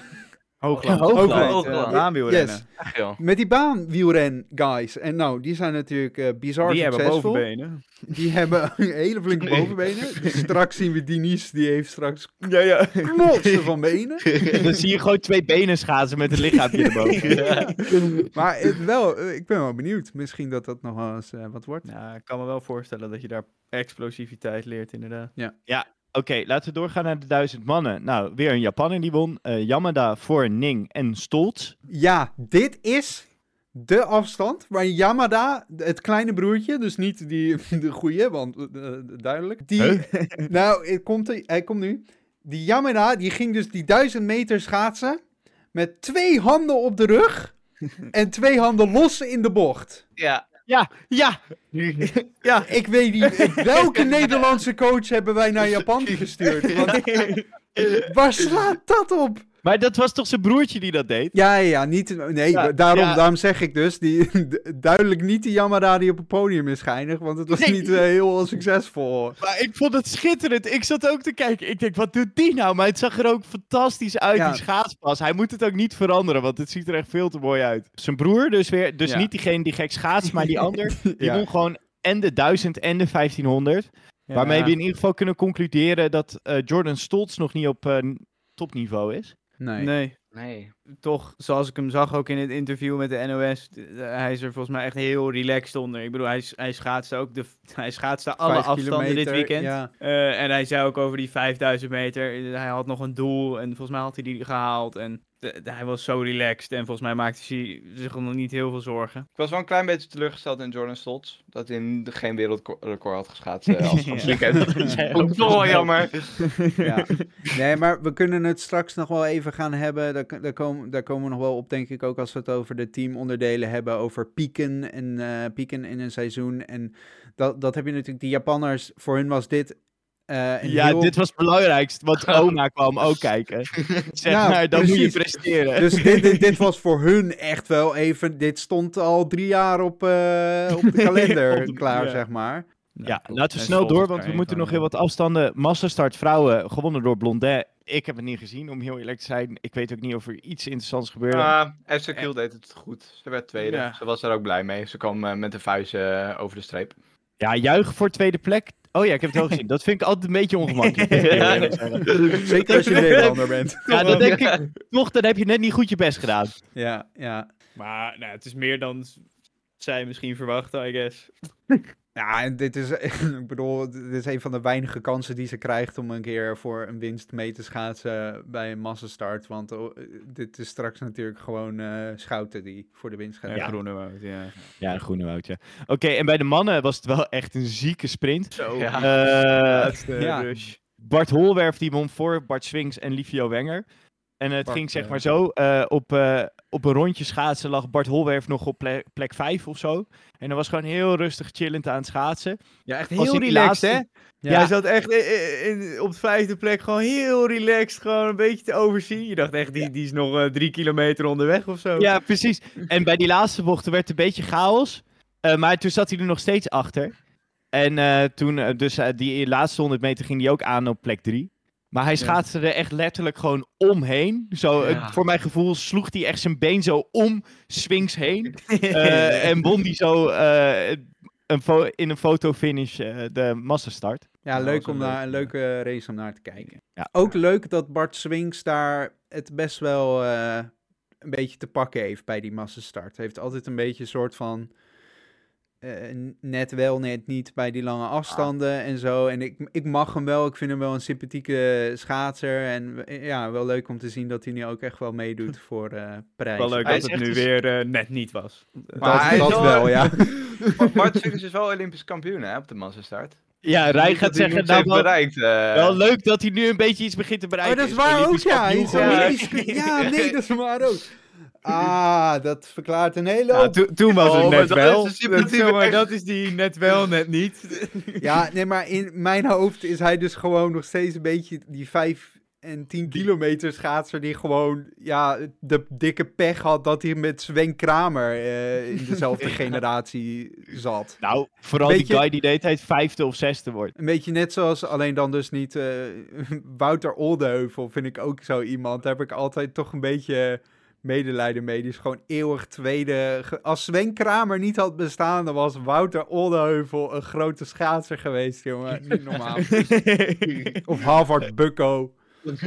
Hoogland. Hoogland. Hoogland. Hoogland. eh, baanwielrennen. Yes. Met die baanwielren guys. En nou, die zijn natuurlijk eh bizar Die hebben succesvol. bovenbenen. Die (laughs) hebben hele flinke bovenbenen. straks zien we Denise, die heeft straks Ja, ja. knotsen van benen. (laughs) Dan zie je gewoon twee benen schaatsen met een lichaampje erboven. Maar het wel, eh, ik ben wel benieuwd. Misschien dat dat nog wel eens eh, wat wordt. Ja, ik kan me wel voorstellen dat je daar explosiviteit leert, inderdaad. Oké, laten we doorgaan naar de duizend mannen. Nou, weer een Japaner die won. Eh, Yamada voor Ning en Stoltz. Ja, dit is de afstand waar Yamada, het kleine broertje, dus niet die, (laughs) de goeie, want eh, duidelijk. Die, (laughs) nou, het komt, hij komt nu. Die Yamada, die ging dus die duizend meter schaatsen met twee handen op de rug (laughs) en twee handen los in de bocht. Ja, Ja, ja. (laughs) Ja, ik weet niet, welke (laughs) Nederlandse coach hebben wij naar (laughs) Japan gestuurd? Want, waar slaat dat op? Maar dat was toch zijn broertje die dat deed? Ja, ja, niet, nee, Ja, daarom, ja. daarom zeg ik dus, die, duidelijk niet de Yamada die op het podium is geëindigd, want het was Nee. niet eh, heel succesvol. Maar ik vond het schitterend. Ik zat ook te kijken. Ik denk, wat doet die nou? Maar het zag er ook fantastisch uit, Ja. die schaatspas. Hij moet het ook niet veranderen, want het ziet er echt veel te mooi uit. Zijn broer dus weer, dus niet diegene die gek schaatst, maar die (laughs) ander. Die won gewoon en de 1000 en de 1500. Waarmee we in ieder geval kunnen concluderen dat eh, Jordan Stoltz nog niet op eh, topniveau is. Nee. Nee. Nee. toch, zoals ik hem zag ook in het interview met de NOS, hij is er volgens mij echt heel relaxed onder. Ik bedoel, hij, hij schaatste ook de, (laughs) hij schaatste alle afstanden dit weekend. Ja. Eh, en hij zei ook over die 5000 meter, eh, hij had nog een doel en volgens mij had hij die gehaald. En hij was zo relaxed en volgens mij maakte hij zich nog niet heel veel zorgen. Ik was wel een klein beetje teleurgesteld in Jordan Stoltz. Dat hij geen wereldrecord had geschaatst eh, als als zei Ook toch wel jammer. Ja. Nee, maar we kunnen het straks nog wel even gaan hebben. Daar, daar, komen, daar komen we nog wel op, denk ik, ook als we het over de teamonderdelen hebben. Over pieken en eh, pieken in een seizoen. En dat, dat heb je natuurlijk, die Japanners, voor hun was dit. Eh, Ja, heel- dit was het belangrijkste, want (laughs) oma kwam ook kijken. Zeg Ja, maar, dan moet je presteren. Dus dit, dit, dit (laughs) was voor hun echt wel even. Dit stond al drie jaar op, eh, op de (laughs) kalender Op de- klaar, ja. zeg maar. Ja, goed. laten we snel door, want we moeten nog heel wat afstanden. Massastart vrouwen, gewonnen door Blondet. Ik heb het niet gezien, om heel eerlijk te zijn. Ik weet ook niet of er iets interessants gebeurde. Ah, FC Kiel deed het goed. Ze werd tweede. Ja. Ze was er ook blij mee. Ze kwam eh, met de vuist eh, over de streep. Ja, juichen voor tweede plek. Oh ja, ik heb het wel gezien. Dat vind ik altijd een beetje ongemakkelijk. (laughs) zeggen. Zeker als je Nederlander bent. (laughs) Ja, dan denk ik, toch, dan heb je net niet goed je best gedaan. Ja, ja. Maar nou, het is meer dan zij misschien verwachten, I guess. (laughs) Ja, en dit is, (laughs) ik bedoel, dit is een van de weinige kansen die ze krijgt om een keer voor een winst mee te schaatsen bij een massastart. Want oh, dit is straks natuurlijk gewoon eh Schouten die voor de winst gaat. Ja, Ja. Groenewoud, ja. Ja, een groene woud, ja. Oké, en bij de mannen was het wel echt een zieke sprint. Zo, Ja. Eh, laatste ja. rush. Bart Holwerf die won voor Bart Swings en Livio Wenger. En het Bart, ging zeg maar zo, eh, op, eh, op een rondje schaatsen lag Bart Holwerf nog op plek, plek 5 of zo. En hij was gewoon heel rustig chillend aan het schaatsen. Ja, echt heel relaxed, laatste- hè? Ja. Hij zat echt in, in- op de vijfde plek gewoon heel relaxed, gewoon een beetje te overzien. Je dacht echt, die, die is nog eh, drie kilometer onderweg of zo. Ja, precies. En bij die laatste bochten werd het een beetje chaos. Eh, maar toen zat hij er nog steeds achter. En eh, toen, dus die laatste 100 meter ging hij ook aan op plek 3. Maar hij schaatste er echt letterlijk gewoon omheen. Zo, eh, Ja. voor mijn gevoel sloeg hij echt zijn been zo om swings heen. (laughs) Eh, en won die zo eh, een in een fotofinish de massastart. Ja, leuk om naar, een leuk, leuke race om naar te kijken. Ja. Ook leuk dat Bart Swings daar het best wel eh, een beetje te pakken heeft bij die massastart. Hij heeft altijd een beetje een soort van eh, net wel, net niet bij die lange afstanden en zo. En ik, ik mag hem wel, ik vind hem wel een sympathieke schaatser. En eh, ja, wel leuk om te zien dat hij nu ook echt wel meedoet (laughs) voor eh prijzen. Wel leuk Hij dat is het nu een- weer eh, net niet was. Maar dat hij dat wel- wel, ja. (laughs) Maar Bart is wel Olympisch kampioen hè, op de massastart. Ja, Rij Niet gaat dat hij zeggen, niks nou wel, bereikt. eh. wel leuk dat hij nu een beetje iets begint te Oh, bereiken. (laughs) dat is waar ook, Olympisch ja. Is. Olympisch- Ja, nee, dat is waar ook. Ah, dat verklaart een hele Ja, hoop. toen- toen was Oh, het maar net dat wel. is Dat, is die net wel, net niet. (laughs) Ja, nee, maar in mijn hoofd is hij dus gewoon nog steeds een beetje die 5 en 10 kilometer schaatser die gewoon ja, de dikke pech had dat hij met Sven Kramer eh, in dezelfde (laughs) generatie zat. Nou, vooral die guy die de hele tijd vijfde of zesde wordt. Een beetje net zoals, alleen dan dus niet eh, (laughs) Wouter Oldeheuvel vind ik ook zo iemand. Daar heb ik altijd toch een beetje medelijden mee. Die is gewoon eeuwig tweede. Als Sven Kramer niet had bestaan, dan was Wouter Oldeheuvel een grote schaatser geweest, jongen. Niet normaal. (laughs) of Harvard Bucko. (laughs)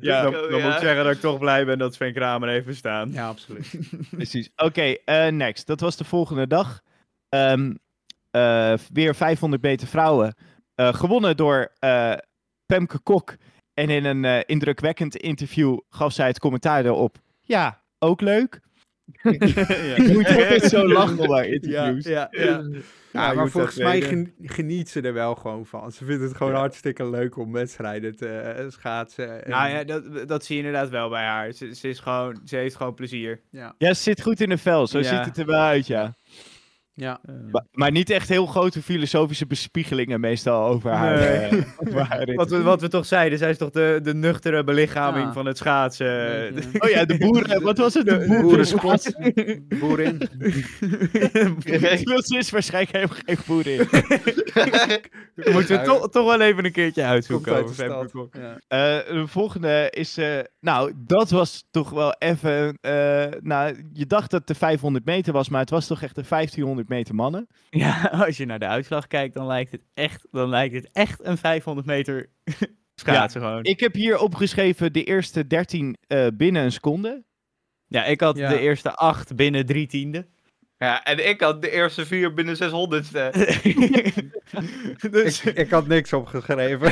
Ja, dan, dan ja. moet ik zeggen dat ik toch blij ben dat Sven Kramer heeft bestaan. Ja, absoluut. (laughs) Precies. Oké, eh, next. Dat was de volgende dag. Ehm, eh, weer 500 meter vrouwen. Eh, gewonnen door eh, Pemke Kok. En in een eh, indrukwekkend interview gaf zij het commentaar erop. Ja, ook leuk. (laughs) Ik moet (laughs) altijd zo lachen Ja, interviews. ja, ja. Ja, Ja, je maar volgens mij gen- geniet ze er wel gewoon van. Ze vindt het gewoon Ja. hartstikke leuk om wedstrijden te eh, schaatsen. En- Nou ja, dat, dat zie je inderdaad wel bij haar. Ze, ze, is gewoon, ze heeft gewoon plezier. ja. Ja, ze zit goed in de vel. Zo Ja. ziet het er wel uit, ja. Ja. Maar, maar niet echt heel grote filosofische bespiegelingen meestal over haar. Nee. eh, (laughs) over haar Wat we, wat we toch zeiden, zij is toch de, de nuchtere belichaming Ja. van het schaatsen. Beetje- Oh ja, de boeren. (laughs) Wat was het? De, De- boerensport. (laughs) Boerin. Ze is waarschijnlijk helemaal geen boerin. Moeten we toch, toch wel even een keertje uitzoeken. uit de. Ja. Eh, de volgende is. eh, nou, dat was toch wel even. eh, nou, je dacht dat het de 500 meter was, maar het was toch echt de 1500 meter mannen. Ja, (laughs) als je naar de uitslag kijkt, dan lijkt het echt, dan lijkt het echt een 500 meter (laughs) Schaatsen gewoon. Ik heb hier opgeschreven de eerste 13 eh, binnen een seconde. Ja, ik had Ja. de eerste acht binnen drie tiende. (laughs) Ja, en ik had de eerste vier binnen 600ste. dus, Ik, ik had niks opgeschreven.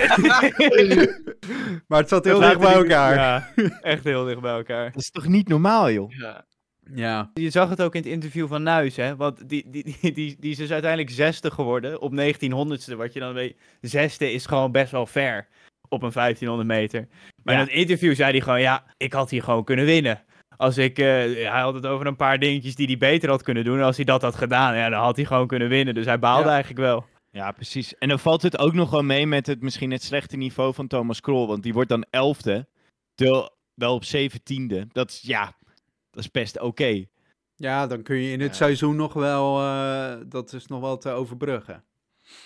maar het zat heel dat dicht bij elkaar. Ja, echt heel dicht bij elkaar. Dat is toch niet normaal, joh? Ja. Ja. Je zag het ook in het interview van Nuis, hè? Want die, die, die, die, die is dus uiteindelijk zesde geworden op 1900ste. Wat je dan weet, zesde is gewoon best wel ver op een 1500 meter. Maar Ja. in dat interview zei hij gewoon, ja, ik had hier gewoon kunnen winnen. Als ik, eh, hij had het over een paar dingetjes die hij beter had kunnen doen. En als hij dat had gedaan, ja, dan had hij gewoon kunnen winnen. Dus hij baalde Ja. eigenlijk wel. Ja, precies. En dan valt het ook nog wel mee met het misschien het slechte niveau van Thomas Krol. Want die wordt dan elfde, terwijl wel op zeventiende. Dat is, ja, dat is best oké. ja, dan kun je in het Ja. seizoen nog wel... eh, dat is nog wel te overbruggen.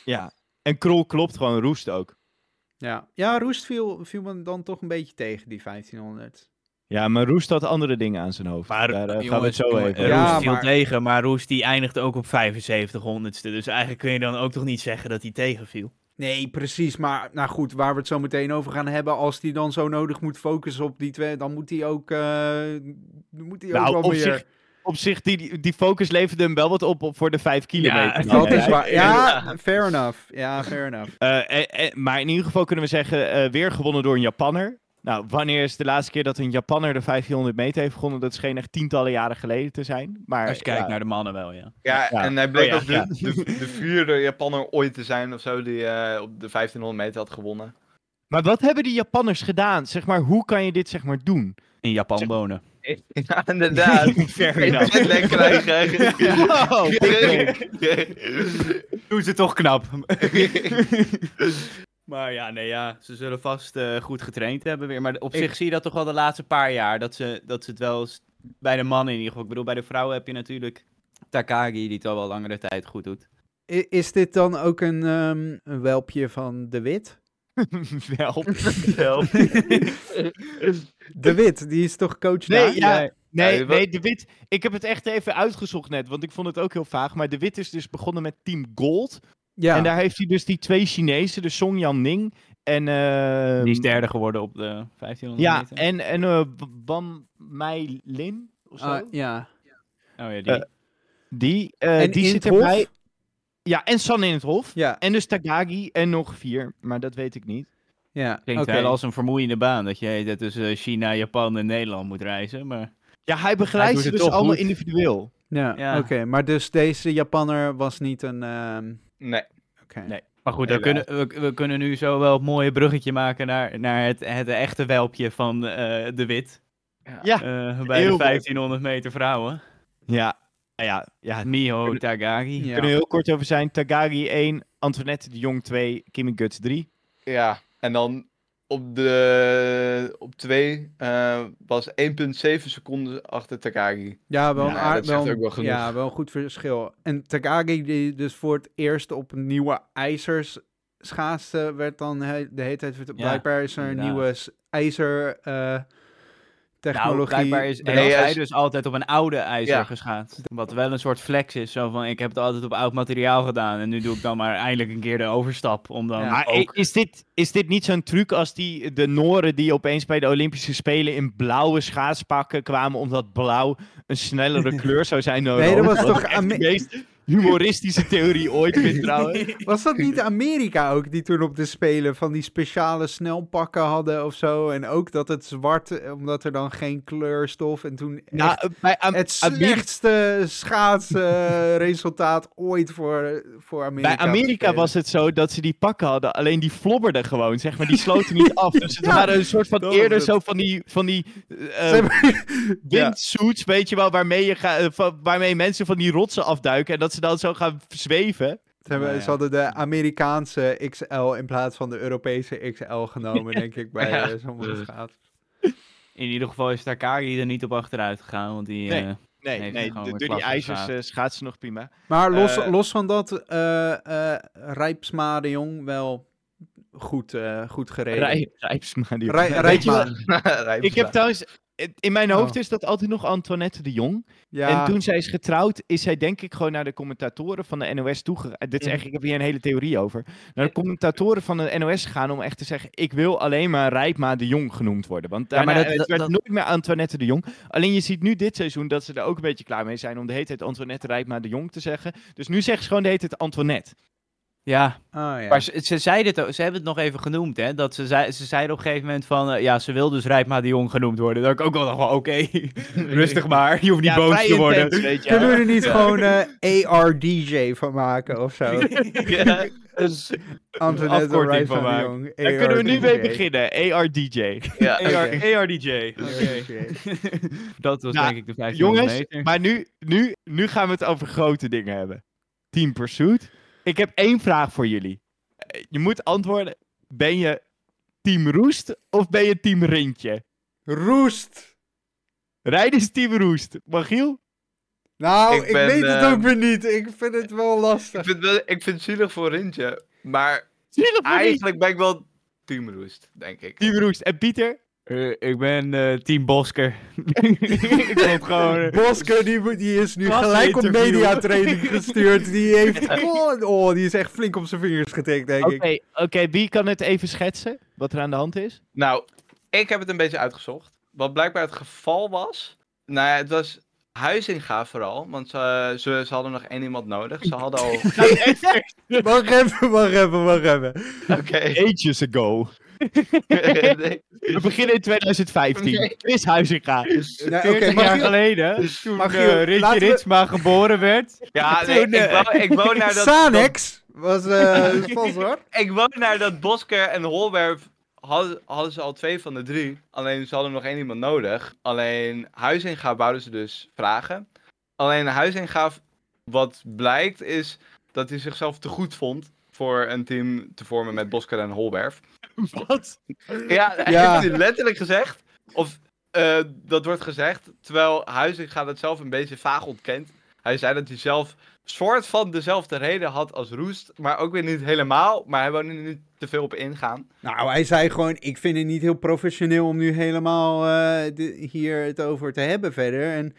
Ja. En Krol klopt gewoon, roest ook. Ja, ja Roest viel, viel me dan toch een beetje tegen, die 1500. Ja, maar Roest had andere dingen aan zijn hoofd. Maar Daar eh, gaan we het zo jongen, even. Ja, Roest viel maar- tegen, maar Roest die eindigt ook op 7500ste. Dus eigenlijk kun je dan ook toch niet zeggen dat hij tegenviel. Nee, precies. Maar nou goed, waar we het zo meteen over gaan hebben, als hij dan zo nodig moet focussen op die twee, dan moet hij ook, eh, moet hij ook Nou, wel op meer... zich, op zich, die- die, focus leverde hem wel wat op, op voor de vijf kilometer. (laughs) Ja, dat is waar. Ja, fair enough. Ja, fair enough. Eh, eh, eh, maar in ieder geval kunnen we zeggen, eh, weer gewonnen door een Japanner. Nou, wanneer is de laatste keer dat een Japanner de 1500 meter heeft gewonnen? Dat scheen echt tientallen jaren geleden te zijn. Maar Als je kijkt ja, naar de mannen wel, ja. Ja, Ja. en hij bleek Oh ja, ook de, ja. de, de vierde Japanner ooit te zijn of zo, die eh, op de 1500 meter had gewonnen. Maar wat hebben die Japanners gedaan? Zeg maar, hoe kan je dit zeg maar doen? In Japan wonen. (laughs) Ja, inderdaad. (laughs) Fair enough. krijgen. (laughs) Oh, big Doen ze toch knap. Maar ja, nee, ja, ze zullen vast eh, goed getraind hebben weer. Maar op Ik- zich zie je dat toch wel de laatste paar jaar. Dat ze, dat ze het wel eens, bij de mannen in ieder geval. Ik bedoel, bij de vrouwen heb je natuurlijk Takagi, die het al wel langere tijd goed doet. I- Is dit dan ook een, ehm, een welpje van De Wit? (laughs) Wel. (laughs) De Wit, die is toch coach Nee, daar? ja, Ja, nee, nee, de Wit. Ik heb het echt even uitgezocht net, want ik vond het ook heel vaag. Maar de Wit is dus begonnen met Team Gold. Ja. En daar heeft hij dus die twee Chinezen, de Song Yan Ning en... ehm, Die is derde geworden op de 1500 Ja, meter. en, en eh, Wan Mei Lin of zo. Ah, ja. Oh ja, die. Eh, die eh, En die zit erbij. Ja, en San in het Hof. Ja, En dus Tagagi en nog vier, maar dat weet ik niet. ja. Klinkt oké. wel als een vermoeiende baan. Dat je heet tussen China, Japan en Nederland moet reizen. Maar Ja, hij begeleidt ze dus allemaal goed. individueel. Ja, Ja. oké. Maar dus deze Japanner was niet een... ehm, Nee. Oké. Nee. Maar goed, we kunnen, we, we kunnen nu zo wel het mooie bruggetje maken naar, naar het, het echte welpje van eh, de Wit. Ja, Eh, bij heel de mooi. 1500 meter vrouwen. ja, ja, ja. Miho Tagagi. Ja. We kunnen er heel kort over zijn. Tagagi 1, Antoinette de Jong 2, Kimmy Guts 3. Ja, en dan op de op 2 was 1,7 seconden achter Takagi. Ja, wel een Ja, aard- wel, ook wel genoeg. Ja, wel een goed verschil. En Takagi, die dus voor het eerst op nieuwe ijzers schaatste, werd dan he- de hele tijd... Blijkbaar is er een nieuwe ijzer eh, Nou, technologie. blijkbaar is Nee, heeft hij dus altijd op een oude ijzer Ja. geschaatst. Wat wel een soort flex is. Zo van, ik heb het altijd op oud materiaal gedaan. En nu doe ik dan maar eindelijk een keer de overstap. Om dan Ja. Maar ook... is dit, is dit niet zo'n truc als die, de Noren die opeens bij de Olympische Spelen in blauwe schaatspakken kwamen, omdat blauw een snellere (laughs) kleur zou zijn dan Nee, dat was toch humoristische theorie ooit (laughs) vind trouwens. Was dat niet Amerika ook, die toen op de Spelen van die speciale snelpakken hadden of zo? En ook dat het zwart, eh, omdat er dan geen kleurstof en toen Nou, echt bij het Amerika- slechtste schaatsresultaat ooit voor, voor Amerika. Bij Amerika was het zo dat ze die pakken hadden, alleen die flobberden gewoon, zeg maar. Die sloten niet af. Dus het Ja, waren een soort van eerder het. zo van die, van die eh, hebben- windsuits, weet je wel, waarmee, je ga, eh, waarmee mensen van die rotsen afduiken en dat ze dan zo gaan zweven. Ze, hebben, Nou ja. ze hadden de Amerikaanse XL in plaats van de Europese XL genomen, denk ik, bij Ja. eh, sommige schaatsers. In ieder geval is Takagi er niet op achteruit gegaan. Want die... Nee. eh, Nee, Nee, door die ijzers schaatsen. eh, schaatsen nog prima. Maar los, los van dat, eh eh Rijpsma de Jong wel goed, eh, goed gereden. Rij, Rijpsma, die- Rij- Weet je Rijpma. wat? Ik heb trouwens, in mijn hoofd Oh. is dat altijd nog Antoinette de Jong. Ja, En toen zij is getrouwd, is zij denk ik gewoon naar de commentatoren van de NOS toegegaan. Dit is echt, ik heb hier een hele theorie over. Naar de commentatoren van de NOS gegaan om echt te zeggen: ik wil alleen maar Rijpma de Jong genoemd worden. Want Ja, maar daarna, dat- het werd dat- nooit meer Antoinette de Jong. Alleen je ziet nu dit seizoen dat ze er ook een beetje klaar mee zijn om de hele tijd Antoinette Rijpma de Jong te zeggen. Dus nu zeggen ze gewoon de hele tijd Antoinette. Ja, Oh, ja. maar ze, ze zeiden het, ze hebben het nog even genoemd, hè. Dat ze, zei, ze zeiden op een gegeven moment van, eh, ja, ze wil dus Rijpma de Jong genoemd worden. Dat ik ook wel dacht van, oké, (laughs) rustig maar, je hoeft niet Ja, boos te worden. weet je. (laughs) Kunnen we er niet gewoon eh ARDJ van maken of zo? (laughs) Ja, Antoinette Wright van de. Jong. Daar kunnen we nu mee beginnen. ARDJ. Ja, AR, Oké. ARDJ. Oké. Dat was Nou, denk ik de 1500 Jongens, meter. maar nu, nu, nu gaan we het over grote dingen hebben. Team Pursuit. Ik heb één vraag voor jullie. Je moet antwoorden. Ben je Team Roest of ben je Team Rintje? Roest! Rijden is Team Roest. Magiel? Nou, Ik ik, ben, weet het eh, ook weer niet. Ik vind het wel Ik lastig. vind, wel, ik vind het zielig voor Rintje, maar Zielig voor wie? eigenlijk ben ik wel Team Roest, denk ik. Team Roest. En Pieter? Eh, ik ben eh, team Bosker. (laughs) ik vond gewoon... Bosker, die, is nu gelijk op mediatraining (laughs) gestuurd. Die heeft... Oh, oh, die is echt flink op zijn vingers getikt, denk ik. oké. wie kan het even schetsen? Wat er aan de hand is? Nou, ik heb het een beetje uitgezocht. Wat blijkbaar het geval was. Nou ja, het was Huizinga vooral. Want ze, ze, ze hadden nog één iemand nodig. Ze hadden al. (laughs) Wacht even, wacht even, wacht even. Oké. Ages ago. Nee. (laughs) We beginnen in 2015. Oké. Chris Huizinga. 40 Oké, jaar geleden, toen Mag eh, we- Ritsma geboren werd. Ja, (laughs) nee, Toen, ik, eh, wou, ik wou naar dat. Sanex was eh (laughs) sponsor. Ik wou naar dat Bosker en Holwerf. Hadden, hadden ze al twee van de drie. Alleen ze hadden nog één iemand nodig. Alleen Huizinga wouden ze dus vragen. Alleen Huizinga, wat blijkt, is dat hij zichzelf te goed vond. Voor een team te vormen met Bosker en Holwerf. Wat? Ja, dat Ja. heeft hij letterlijk gezegd. Of eh, dat wordt gezegd. Terwijl Huizinga dat zelf een beetje vaag ontkent. Hij zei dat hij zelf soort van dezelfde reden had als Roest. Maar ook weer niet helemaal. Maar hij wou er niet te veel op ingaan. Nou, hij zei gewoon, ik vind het niet heel professioneel om nu helemaal eh, de- hier het over te hebben verder. En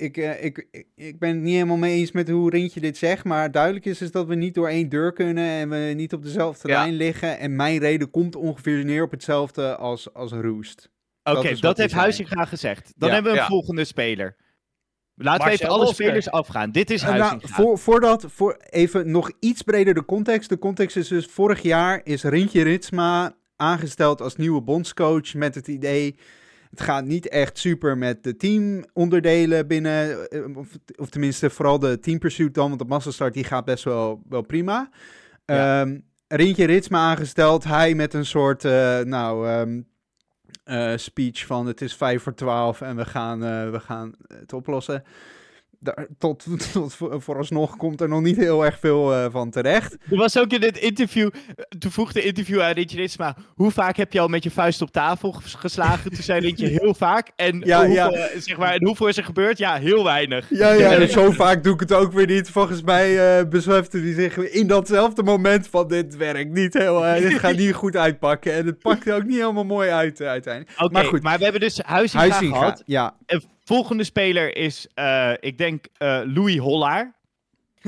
ik, eh, ik, ik, ik ben het niet helemaal mee eens met hoe Rintje dit zegt, maar duidelijk is, is dat we niet door één deur kunnen en we niet op dezelfde Ja. lijn liggen. En mijn reden komt ongeveer neer op hetzelfde als, als Roest. Oké, Dat dat, heeft. Huizinga gezegd. Dan Ja. hebben we een Ja. volgende speler. Laten we even alle spelers afgaan. Dit is Eh, nou, Huizinga. voor, voordat, voor even nog iets breder de context. De context is dus, vorig jaar is Rintje Ritsma aangesteld als nieuwe bondscoach met het idee... Het gaat niet echt super met de teamonderdelen binnen, eh, of, of tenminste vooral de team pursuit dan, want de massastart die gaat best wel, wel prima. Ja. Ehm, Rintje Ritsma aangesteld, hij met een soort, eh, nou, ehm, eh, speech van het is vijf voor twaalf en we gaan, we gaan het oplossen. Daar, tot, (laughs) tot voor- vooralsnog komt er nog niet heel erg veel eh, van terecht. Er was ook in dit interview, eh, toen vroeg de interview aan Rintje Ritsma, hoe vaak heb je al met je vuist op tafel ges- geslagen? Toen zei Rintje heel vaak. En, Ja, hoeveel, Zeg maar, en hoeveel is er gebeurd? Ja, heel weinig. Ja, ja, en zo vaak doe ik het ook weer niet. Volgens mij eh besefte hij zich in datzelfde moment van dit werkt niet heel, eh, dit gaat niet goed uitpakken. En het pakte ook niet helemaal mooi uit uiteindelijk. Maar goed, we hebben dus Huizinga, Huizinga, gehad. ja. En volgende speler is, eh, ik denk, eh, Louis Hollaar.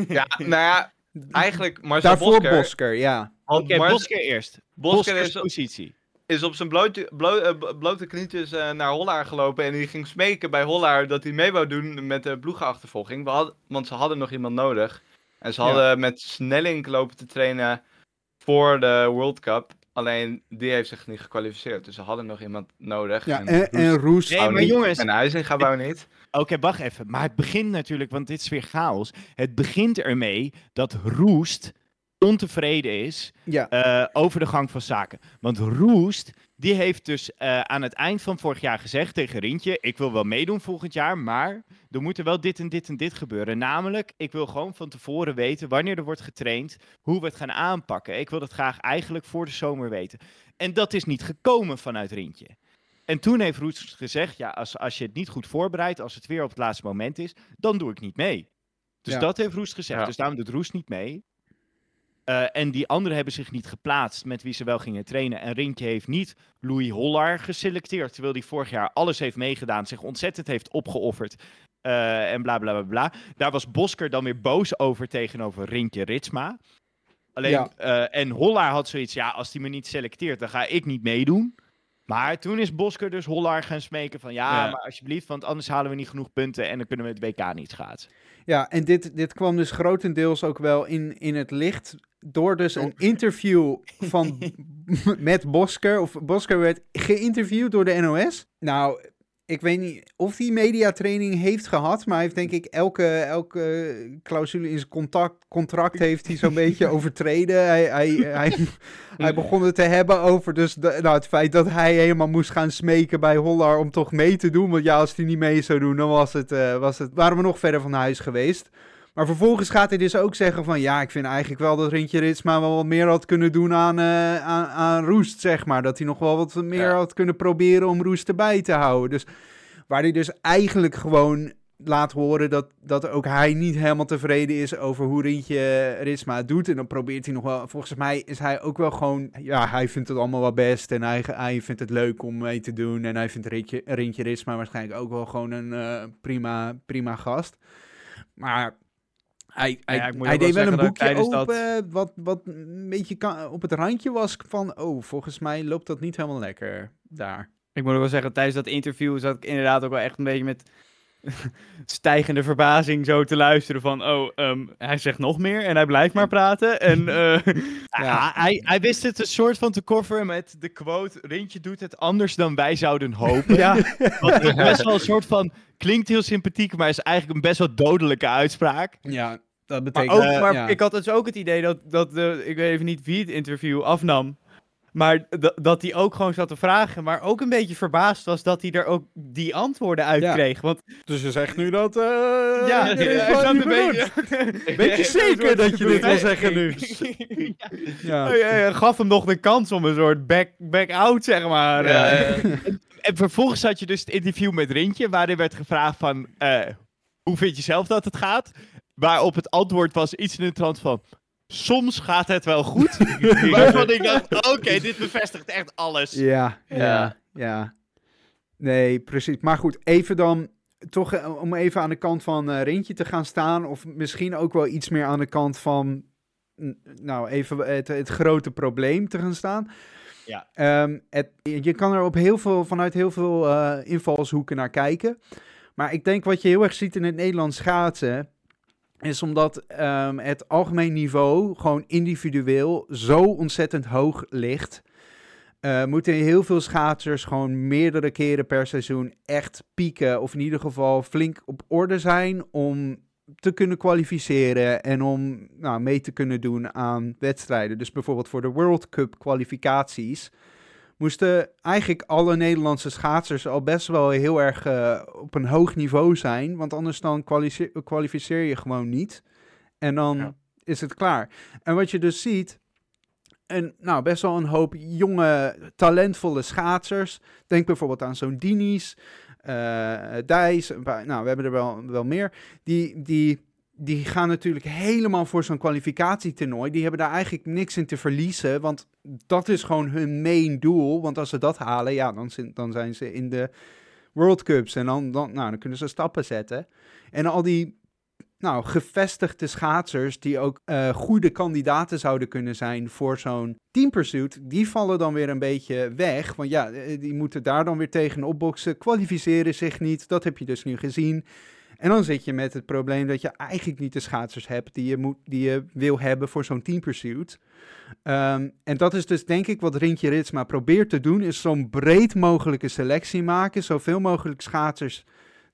Ja, nou ja, eigenlijk Marcel Daarvoor Bosker. Bosker, ja. Oké, Mar- Bosker eerst. Bosker is, positie. is op zijn blootje, blo- eh, blote knietjes eh, naar Hollaar gelopen. En die ging smeken bij Hollaar dat hij mee wou doen met de ploegenachtervolging. We hadden, want ze hadden nog iemand nodig. En ze Ja. hadden met Snelling lopen te trainen voor de World Cup. Alleen die heeft zich niet gekwalificeerd. Dus ze hadden nog iemand nodig. ja en, en Roes. Nee, wou maar niet. jongens- En wou niet. Oké, wacht even. Maar het begint natuurlijk, want dit is weer chaos. Het begint ermee dat Roest ontevreden is Ja. eh, over de gang van zaken. Want Roest, die heeft dus eh, aan het eind van vorig jaar gezegd tegen Rintje... ik wil wel meedoen volgend jaar, maar er moet er wel dit en dit en dit gebeuren. Namelijk, ik wil gewoon van tevoren weten wanneer er wordt getraind... hoe we het gaan aanpakken. Ik wil dat graag eigenlijk voor de zomer weten. En dat is niet gekomen vanuit Rintje. En toen heeft Roest gezegd, ja, als, als je het niet goed voorbereidt, als het weer op het laatste moment is, dan doe ik niet mee. Dus Ja. dat heeft Roest gezegd. Ja. Dus daarom doet Roest niet mee. Eh, en die anderen hebben zich niet geplaatst met wie ze wel gingen trainen. En Rintje heeft niet Louis Hollaar geselecteerd. Terwijl hij vorig jaar alles heeft meegedaan. Zich ontzettend heeft opgeofferd. eh, en bla bla bla bla. Daar was Bosker dan weer boos over tegenover Rintje Ritsma. Alleen, Ja. eh, en Hollaar had zoiets, ja, als hij me niet selecteert, dan ga ik niet meedoen. Maar toen is Bosker dus Hollaar gaan smeken van, ja, Ja. maar alsjeblieft, want anders halen we niet genoeg punten en dan kunnen we het WK niet schaatsen. Ja, en dit, dit kwam dus grotendeels ook wel in, in het licht door dus een interview van, (laughs) met Bosker. Of Bosker werd geïnterviewd door de NOS. Nou, ik weet niet of hij mediatraining heeft gehad, maar hij heeft denk ik elke, elke clausule in zijn contact, contract heeft hij zo'n beetje (laughs) overtreden. Hij, hij, hij, (laughs) hij begon het te hebben over dus de- nou, het feit dat hij helemaal moest gaan smeken bij Hollar om toch mee te doen. Want ja, als hij niet mee zou doen, dan was het, eh, was het, waren we nog verder van huis geweest. Maar vervolgens gaat hij dus ook zeggen van... ja, ik vind eigenlijk wel dat Rintje Ritsma wel wat meer had kunnen doen aan, eh, aan, aan Roest, zeg maar. Dat hij nog wel wat meer Ja. had kunnen proberen om Roest erbij te houden. Dus waar hij dus eigenlijk gewoon laat horen dat, dat ook hij niet helemaal tevreden is over hoe Rintje Ritsma het doet. En dan probeert hij nog wel... Volgens mij is hij ook wel gewoon... Ja, hij vindt het allemaal wel best en hij, hij vindt het leuk om mee te doen. En hij vindt Rintje, Rintje Ritsma waarschijnlijk ook wel gewoon een eh, prima, prima gast. Maar hij, hij, ja, hij deed wel een dat boekje tijdens open wat, wat een beetje kan, op het randje was van... Oh, volgens mij loopt dat niet helemaal lekker daar. Ik moet ook wel zeggen, tijdens dat interview zat ik inderdaad ook wel echt een beetje met (laughs) stijgende verbazing zo te luisteren van, oh, ehm, hij zegt nog meer en hij blijft maar praten. En (laughs) eh, Ja, hij, hij wist het een soort van te coveren met de quote: Rintje doet het anders dan wij zouden hopen. Ja, (laughs) Wat best wel een soort van klinkt heel sympathiek, maar is eigenlijk een best wel dodelijke uitspraak. ja dat Maar, betekent... ook, eh, maar ja. ik had dus ook het idee dat, dat de, ik weet even niet wie het interview afnam, maar dat- hij ook gewoon zat te vragen, maar ook een beetje verbaasd was dat hij er ook die antwoorden uit Ja. kreeg. Want Dus je zegt nu dat... eh ja, dit is hij wel zat niet een beetje... (laughs) Weet je zeker dat je dit wil zeggen nu? (laughs) Ja. Gaf hem nog de kans om een soort back, back out, zeg maar. Ja, eh. ja. En vervolgens had je dus het interview met Rintje, waarin werd gevraagd van, eh, hoe vind je zelf dat het gaat? Waarop het antwoord was iets in de trant van, soms gaat het wel goed. (laughs) Waarvan ik dacht, oké, dit bevestigt echt alles. Ja, ja, Ja. ja. Nee, precies. Maar goed, even dan toch eh, om even aan de kant van eh Rintje te gaan staan. Of misschien ook wel iets meer aan de kant van, nou even het, het grote probleem te gaan staan. Ja. Ehm, het, je kan er op heel veel, vanuit heel veel eh, invalshoeken naar kijken. Maar ik denk wat je heel erg ziet in het Nederlands schaatsen, is omdat ehm, het algemeen niveau gewoon individueel zo ontzettend hoog ligt. eh, moeten heel veel schaatsers gewoon meerdere keren per seizoen echt pieken. Of in ieder geval flink op orde zijn om te kunnen kwalificeren en om nou, mee te kunnen doen aan wedstrijden. Dus bijvoorbeeld voor de World Cup kwalificaties moesten eigenlijk alle Nederlandse schaatsers al best wel heel erg eh, op een hoog niveau zijn. Want anders dan kwalificeer je gewoon niet. En dan Ja. is het klaar. En wat je dus ziet, en nou, best wel een hoop jonge, talentvolle schaatsers. Denk bijvoorbeeld aan zo'n Dini's, eh Dijs, nou, we hebben er wel, wel meer. Die, die, die gaan natuurlijk helemaal voor zo'n kwalificatietoernooi. Die hebben daar eigenlijk niks in te verliezen, want dat is gewoon hun main doel. Want als ze dat halen, ja, dan, zijn- dan zijn ze in de World Cups. En dan, dan, nou, dan kunnen ze stappen zetten. En al die nou, gevestigde schaatsers die ook eh, goede kandidaten zouden kunnen zijn voor zo'n teampursuit, die vallen dan weer een beetje weg. Want ja, eh, die moeten daar dan weer tegen opboksen, kwalificeren zich niet. Dat heb je dus nu gezien. En dan zit je met het probleem dat je eigenlijk niet de schaatsers hebt die je, moet, die je wil hebben voor zo'n teampursuit. Ehm en dat is dus denk ik wat Rintje Ritsma probeert te doen, is zo'n breed mogelijke selectie maken, zoveel mogelijk schaatsers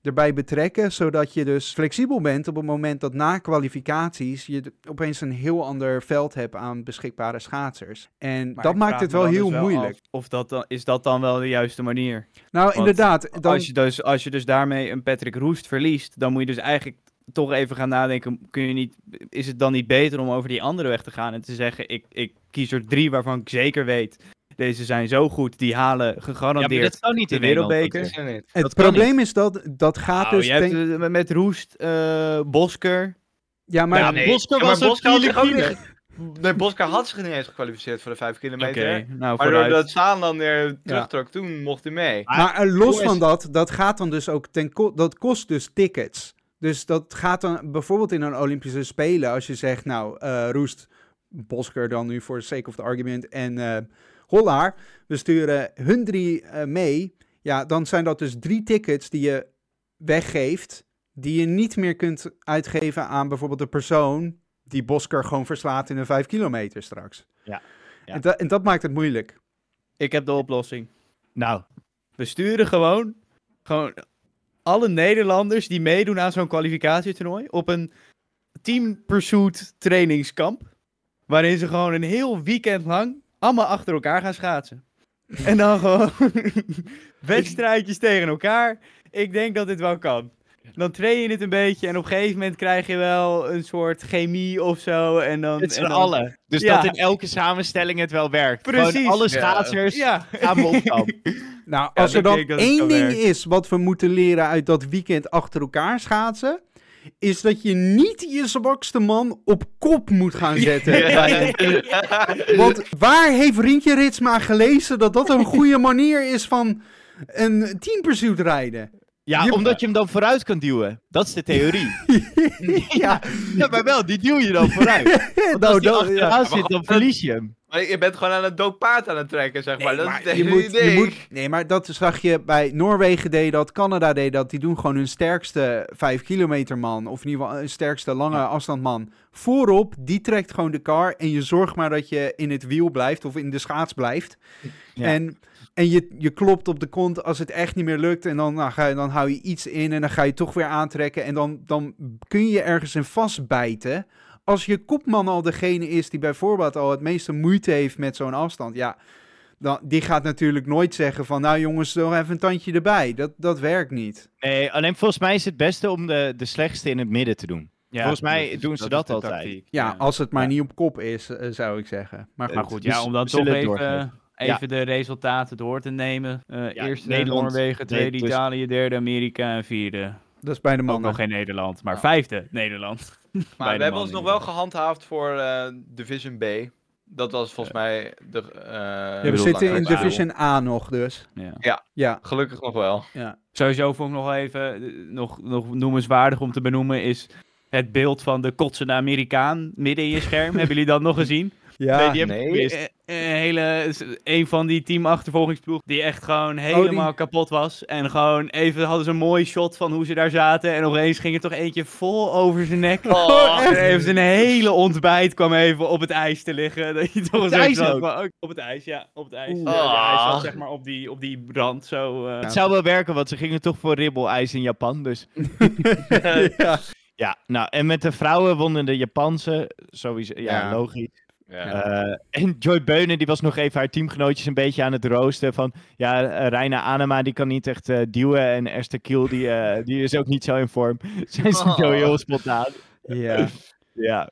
erbij betrekken, zodat je dus flexibel bent op het moment dat na kwalificaties je opeens een heel ander veld hebt aan beschikbare schaatsers. En Maar dat maakt het wel dan heel dus moeilijk. Of dat dan, is dat dan wel de juiste manier? Nou, Want inderdaad. Dan, Als, je dus, als je dus daarmee een Patrick Roest verliest, dan moet je dus eigenlijk toch even gaan nadenken. Kun je niet, is het dan niet beter om over die andere weg te gaan en te zeggen: ik, ik kies er drie waarvan ik zeker weet. Deze zijn zo goed, die halen Ja, maar gegarandeerd dat zou niet de in Nederland. wereldbeker. Is er niet. het dat probleem is dat dat gaat Nou, dus... je hebt denk- met Roest, eh, Bosker. ja, maar Ja, nee. Bosker Ja, maar was Bosker had zich ook Filipine. Nee, Bosca had zich niet eens gekwalificeerd voor de 5 Oké, kilometer. nou Maar vooruit. doordat Saan dan weer terugtrok, toen mocht hij mee. Maar eh, los van dat, dat gaat dan dus ook ten ko- dat kost dus tickets. Dus dat gaat dan bijvoorbeeld in een Olympische Spelen, als je zegt, nou, eh, Roest, Bosker dan nu voor the sake of the argument en eh Hollaar, we sturen hun drie eh, mee. Ja, dan zijn dat dus drie tickets die je weggeeft, die je niet meer kunt uitgeven aan bijvoorbeeld de persoon die Bosker gewoon verslaat in een 5 kilometer straks. Ja. Ja. En, da- en dat maakt het moeilijk. Ik heb de oplossing. Nou, We sturen gewoon, gewoon alle Nederlanders die meedoen aan zo'n kwalificatietoernooi op een team pursuit trainingskamp. Waarin ze gewoon een heel weekend lang allemaal achter elkaar gaan schaatsen. En dan gewoon (laughs) wedstrijdjes tegen elkaar. Ik denk dat dit wel kan. Dan train je het een beetje en op een gegeven moment krijg je wel een soort chemie of zo. En dan, en dan- allen. Dus Ja. dat in elke samenstelling het wel werkt. Precies. Gewoon alle schaatsers Ja. gaan op kamp. Nou, Ja, als er dan het één ding is wat we moeten leren uit dat weekend achter elkaar schaatsen, is dat je niet je zwakste man op kop moet gaan zetten. (laughs) Want waar heeft Rientje Ritsma gelezen dat dat een goede manier is van een team pursuit rijden? Ja, Je- omdat je hem dan vooruit kan duwen. Dat is de theorie. (laughs) ja, ja, maar wel, die duw je dan vooruit. (laughs) Want als nou, die dat, achteraan ja. zit, dan verlies je hem. Maar je bent gewoon aan het doodpaard aan het trekken, zeg maar. Nee, dat is je hele moet, idee. je moet, nee, maar dat zag je bij Noorwegen deed dat, Canada deed dat. Die doen gewoon hun sterkste 5 kilometer man, of in ieder geval hun sterkste lange afstandman, voorop. Die trekt gewoon de car en je zorgt maar dat je in het wiel blijft of in de schaats blijft. Ja. En, en je, je klopt op de kont als het echt niet meer lukt. En dan, nou, ga je, dan hou je iets in en dan ga je toch weer aantrekken. En dan, dan kun je ergens in vastbijten. Als je kopman al degene is die bijvoorbeeld al het meeste moeite heeft met zo'n afstand. Ja, dan, die gaat natuurlijk nooit zeggen van... Nou jongens, nog even een tandje erbij. Dat, dat werkt niet. Nee, alleen volgens mij is het beste om de, de slechtste in het midden te doen. Ja, Volgens mij is- doen ze dat altijd. Ja, als het maar Ja. niet op kop is, eh, zou ik zeggen. Maar goed. Maar goed, Dus ja, om dan toch even. Even de resultaten door te nemen. Eh Ja, eerste Nederland- Noorwegen, tweede nee, dus- Italië, derde Amerika en vierde. dat is bij de Ook mannen. nog geen Nederland, maar Ja. vijfde Nederland. (laughs) Maar we hebben ons nog wel gehandhaafd voor eh, Division B. Dat was volgens mij de... eh, Ja, we zitten in. Division A nog dus. Ja. Ja, Gelukkig nog wel. ja. Sowieso vond ik nog even nog, nog noemenswaardig om te benoemen is het beeld van de kotsende Amerikaan midden in je scherm. (laughs) Hebben jullie dat nog gezien? Ja, nee, die heb ik nee. gemist. Eh, Een hele, een van die teamachtervolgingsploeg die echt gewoon helemaal kapot was. En gewoon even hadden ze een mooi shot van hoe ze daar zaten. En opeens ging er toch eentje vol over zijn nek. Oh. (laughs) En even zijn hele ontbijt kwam even op het ijs te liggen. (laughs) Dat je toch het ook? van, oh, op het ijs, ja, op het ijs. Oeh. Ja, ijs Ah. zat zeg maar op die, op die rand zo. eh. Het zou wel werken, want ze gingen toch voor ribbelijs in Japan. Dus (laughs) ja. ja, nou, en met de vrouwen wonnen de Japanse. Sowieso, ja, Ja. logisch. Ja. Eh, en Joy Beunen, die was nog even haar teamgenootjes een beetje aan het roosten. Van ja, uh, Reina Anema, die kan niet echt eh, duwen. En Esther Kiel, die, eh, die is ook niet zo in vorm. (laughs) Zijn ze Oh. zo heel spontaan. ja. (laughs) Ja.